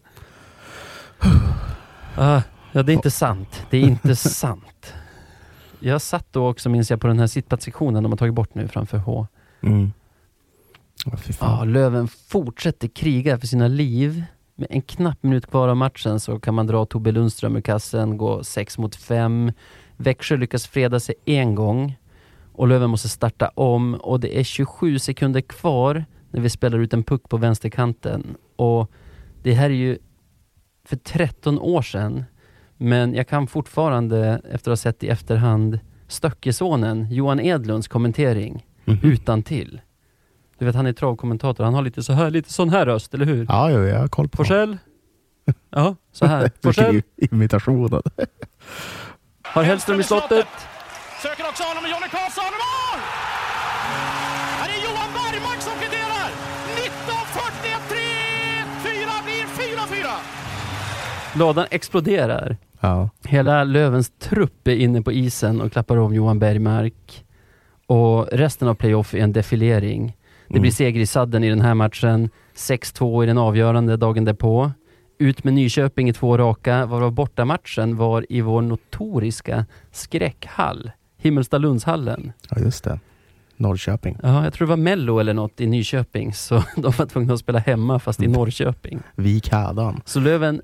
Ah, ja, det är inte sant. Det är inte sant. Jag satt då också, minns jag, på den här sittplatssektionen de har tagit bort nu framför H. Mm. Ja. Löven fortsätter kriga för sina liv. Med en knapp minut kvar av matchen så kan man dra Tobbe Lundström ur kassen, gå 6 mot 5. Växjö lyckas freda sig en gång och Löven måste starta om och det är 27 sekunder kvar när vi spelar ut en puck på vänsterkanten. Och det här är ju för 13 år sedan, men jag kan fortfarande, efter att ha sett i efterhand, Stöckesonen, Johan Edlunds kommentering Mhm. utan till. Du vet han är travkommentator, han har lite så här, lite sån här röst, eller hur? Ja, jo, jag har koll på Forsell? Ja, så här. Forsell? Vilken imitation. Har Hellström i slottet? Söker också honom med Jonny Karlsson. Mål! Här är Johan Bergmark som kvitterar. 19.41, 3-4 blir 4-4. Lådan exploderar. Ja. Hela Lövens trupp är inne på isen och klappar om Johan Bergmark. Och resten av playoff är en defilering. Det blir seger i sadden i den här matchen. 6-2 i den avgörande dagen därpå. Ut med Nyköping i två raka, varav bortamatchen var i vår notoriska skräckhall. Himmelstalundshallen. ja, just det. Norrköping. Ja, jag tror det var Mello eller något i Nyköping, så de var tvungna att spela hemma fast i Mm. Norrköping. Vik hädan. Så Löven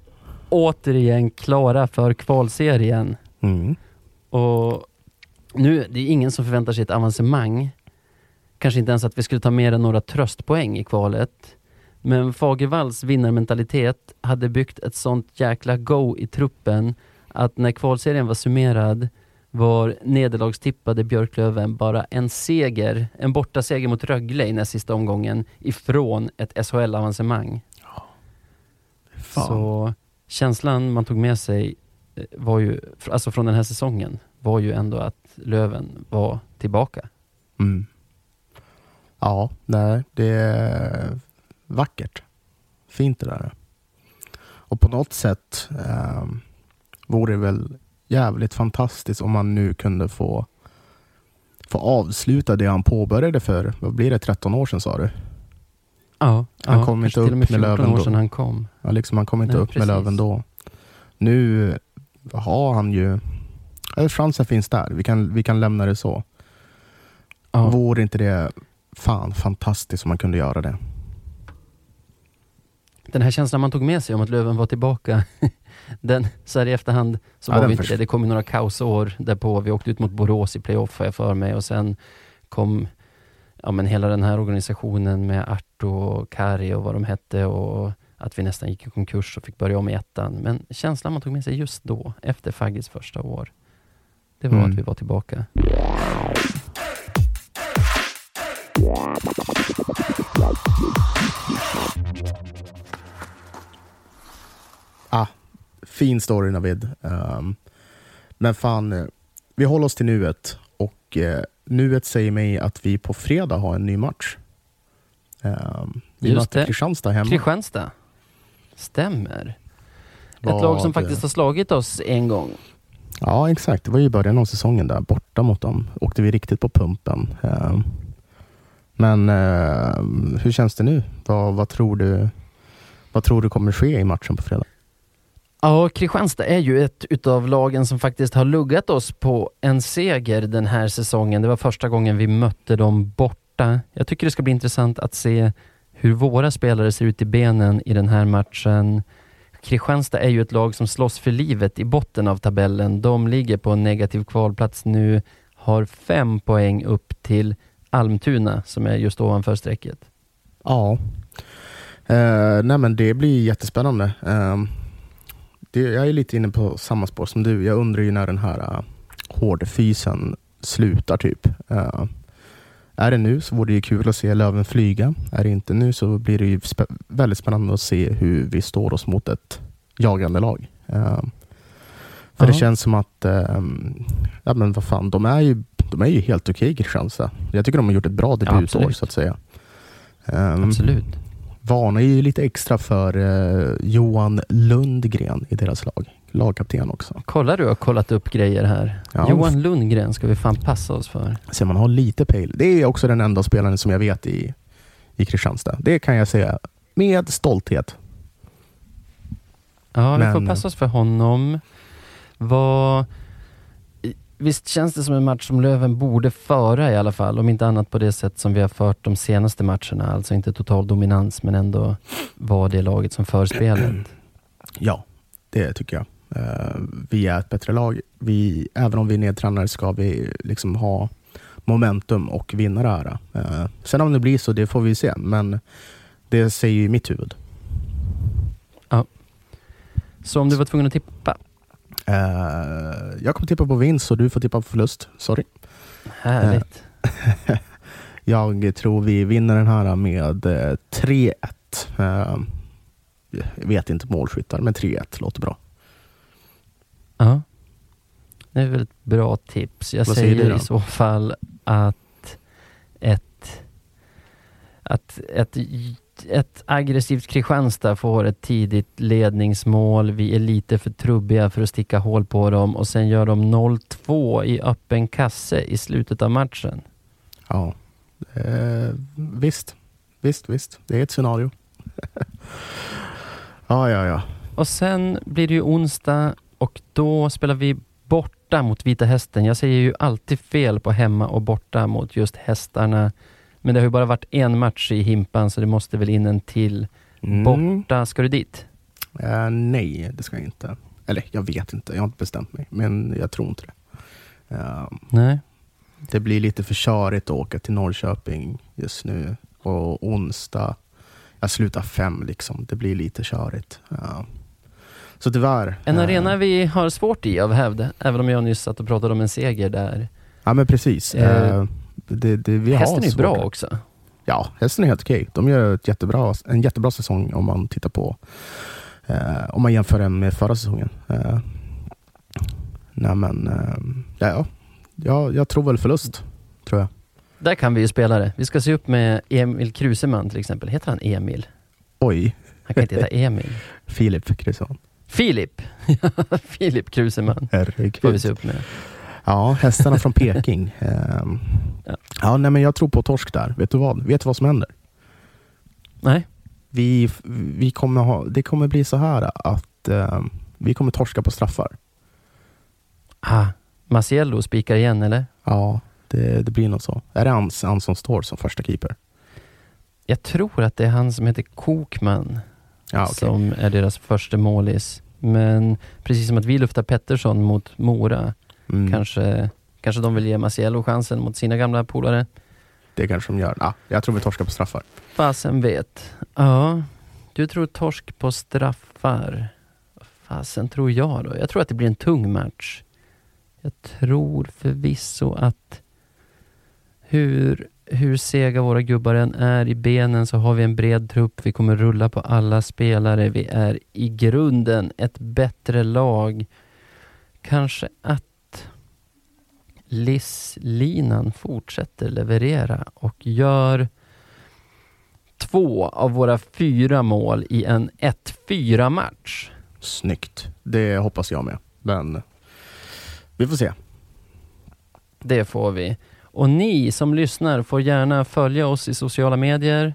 återigen klara för kvalserien. Mm. Och nu, det är ingen som förväntar sig ett avancemang. Kanske inte ens att vi skulle ta mer än några tröstpoäng i kvalet. Men Fagervalls vinnarmentalitet hade byggt ett sånt jäkla go i truppen att när kvalserien var summerad var nederlagstippade Björklöven bara en seger, en bortaseger mot Rögle i näst sista omgången ifrån ett SHL-avancemang. Fan. Så känslan man tog med sig eh, var ju, alltså från den här säsongen, var ju ändå att Löven var tillbaka. Mm. Ja, nej, det är vackert. Fint det där. Och på något sätt eh, vore det väl jävligt fantastiskt om man nu kunde få, få avsluta det han påbörjade för, vad blir det, 13 år sedan sa du? Ja, Han ja, kom inte upp med med 14 Löven år då. sedan han kom. Ja, liksom, han kom inte Nej, upp med precis. Löven då. Nu har han ju, chansen finns där. Vi kan, vi kan lämna det så. Ja. Vore inte det fan fantastiskt om man kunde göra det? Den här känslan man tog med sig om att Löven var tillbaka, den, så här i efterhand så Ja, var vi inte det. Det kom ju några kaosår därpå. Vi åkte ut mot Borås i playoff har jag för mig och sen kom ja, men hela den här organisationen med Arto och Kari och vad de hette och att vi nästan gick i konkurs och fick börja om i ettan. Men känslan man tog med sig just då, efter Faggis första år, det var Mm. att vi var tillbaka. Ah, fin story Navid. Ehm, men fan, eh, vi håller oss till nuet. Och uh, nuet säger mig att vi på fredag har en ny match. Um, vi Just möter det. Kristianstad hemma. Kristianstad. Stämmer. Ett lag som faktiskt har slagit oss en gång. Ja, exakt. Det var ju i början av säsongen där. Borta mot dem. Åkte vi riktigt på pumpen. Ehm, men eh, hur känns det nu? Vad, vad, tror du, vad tror du kommer ske i matchen på fredag? Ja, Kristianstad är ju ett utav lagen som faktiskt har luggat oss på en seger den här säsongen. Det var första gången vi mötte dem borta. Jag tycker det ska bli intressant att se hur våra spelare ser ut i benen i den här matchen. Kristianstad är ju ett lag som slåss för livet i botten av tabellen. De ligger på en negativ kvalplats nu, har fem poäng upp till Almtuna som är just ovanför strecket. Ja, eh, nej men det blir jättespännande. Ehm, det, jag är lite inne på samma spår som du. Jag undrar ju när den här uh, hårdfysen slutar typ. Uh, är det nu så vore det ju kul att se Löven flyga. Är det inte nu så blir det ju spä väldigt spännande att se hur vi står oss mot ett jagande lag. Uh, för Ja. det känns som att, um, ja men vad fan, de är ju, de är ju helt okej okay, Kristianstad. Jag tycker de har gjort ett bra debutår absolut. så att säga. Um, Absolut. varnar ju lite extra för eh, Johan Lundgren i deras lag. Lagkapten också. Kollar du har kollat upp grejer här. Ja, Johan Lundgren ska vi fan passa oss för. Så man har lite pejl. Det är också den enda spelaren som jag vet i, i Kristianstad. Det kan jag säga med stolthet. Ja, vi får Men- passa oss för honom. Vad... Visst känns det som en match som Löven borde föra i alla fall, om inte annat på det sätt som vi har fört de senaste matcherna. Alltså inte total dominans, men ändå vara det laget som för spelet. Ja, det tycker jag. Eh, vi är ett bättre lag. Vi, även om vi är nedtränade ska vi liksom ha momentum och vinna det här. Eh, sen om det blir så, det får vi se. Men det säger ju mitt huvud. Så om du var tvungen att tippa, jag kommer tippa på vinst och du får tippa på förlust. Sorry. härligt. Jag tror vi vinner den här med eh, 3-1. Eh, jag vet inte målskyttar, men 3-1 låter bra. Ja. Det är väl ett bra tips. Jag Vad säger säger i så fall att ett, att ett, ett aggressivt Kristianstad får ett tidigt ledningsmål. Vi är lite för trubbiga för att sticka hål på dem och sen gör de 0-2 i öppen kasse i slutet av matchen. Ja, eh, visst. Visst, visst. Det är ett scenario. ja, ja, ja. Och sen blir det ju onsdag och då spelar vi borta mot Vita Hästen. Jag säger ju alltid fel på hemma och borta mot just hästarna. Men det har ju bara varit en match i Himpan så det måste väl in en till. Mm. Borta, ska du dit? Eh, nej, det ska jag inte. Eller jag vet inte, jag har inte bestämt mig. Men jag tror inte det. Eh, Nej. det blir lite för körigt att åka till Norrköping just nu. Och onsdag, jag slutar fem liksom. Det blir lite körigt. Ja. Så tyvärr. En eh, arena vi har svårt i av hävd, även om jag nyss satt och pratade om en seger där. Ja men precis. Det, det, vi har Hästen är ju svårt. bra också. Ja, hästen är helt okej. De gör ett jättebra, en jättebra säsong om man tittar på eh, om man jämför den med förra säsongen. Eh, nej men, eh, ja, ja, jag tror väl förlust. Tror jag. Där kan vi ju spela det. Vi ska se upp med Emil Kruseman till exempel. Heter han Emil? Oj, Han kan inte heta Emil. Filip Krisson. Filip. Filip Kruseman får vi Herregud. se upp med. Ja, hästarna från Peking. Ja. nej men jag tror på torsk där. Vet du vad? Vet du vad som händer? Nej, Vi, vi kommer ha, det kommer bli så här att ehm, vi kommer torska på straffar. ah, Maciello spikar igen eller? Ja, det, det blir nog så. Är det han, som står som första keeper? Jag tror att det är han som heter Kokman Ja, okej. som är deras första målis. Men precis som att vi luftar Pettersson mot Mora, Mm, kanske, kanske de vill ge Maciello chansen mot sina gamla polare. Det kanske de gör. Ja, jag tror vi torskar på straffar. Fasen vet. Ja, du tror torsk på straffar. Fasen tror jag då? Jag tror att det blir en tung match. Jag tror förvisso att hur, hur sega våra gubbar än är i benen så har vi en bred trupp. Vi kommer rulla på alla spelare. Vi är i grunden ett bättre lag. Kanske att Liss-linan fortsätter leverera och gör två av våra fyra mål i en 1-4 match. Snyggt. Det hoppas jag med. Men vi får se. Det får vi. Och ni som lyssnar får gärna följa oss i sociala medier.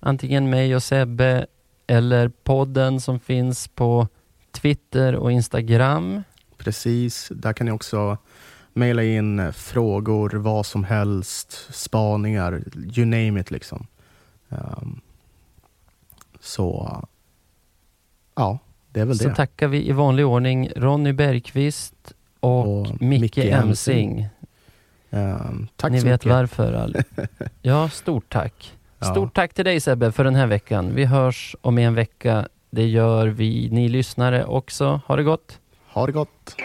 Antingen mig och Sebbe eller podden som finns på Twitter och Instagram. Precis. Där kan ni också mejla in eh, frågor, vad som helst, spaningar, you name it liksom. Ehm, så ja, det är väl Så det. tackar vi i vanlig ordning Ronny Bergqvist och, Och Micke Micke Emsing. Ehm, tack Ni så vet mycket. varför. All... Ja, stort tack. Ja. Stort tack till dig Sebbe för den här veckan. Vi hörs om en vecka. Det gör vi, ni lyssnare också. Ha det gott! Ha det gott!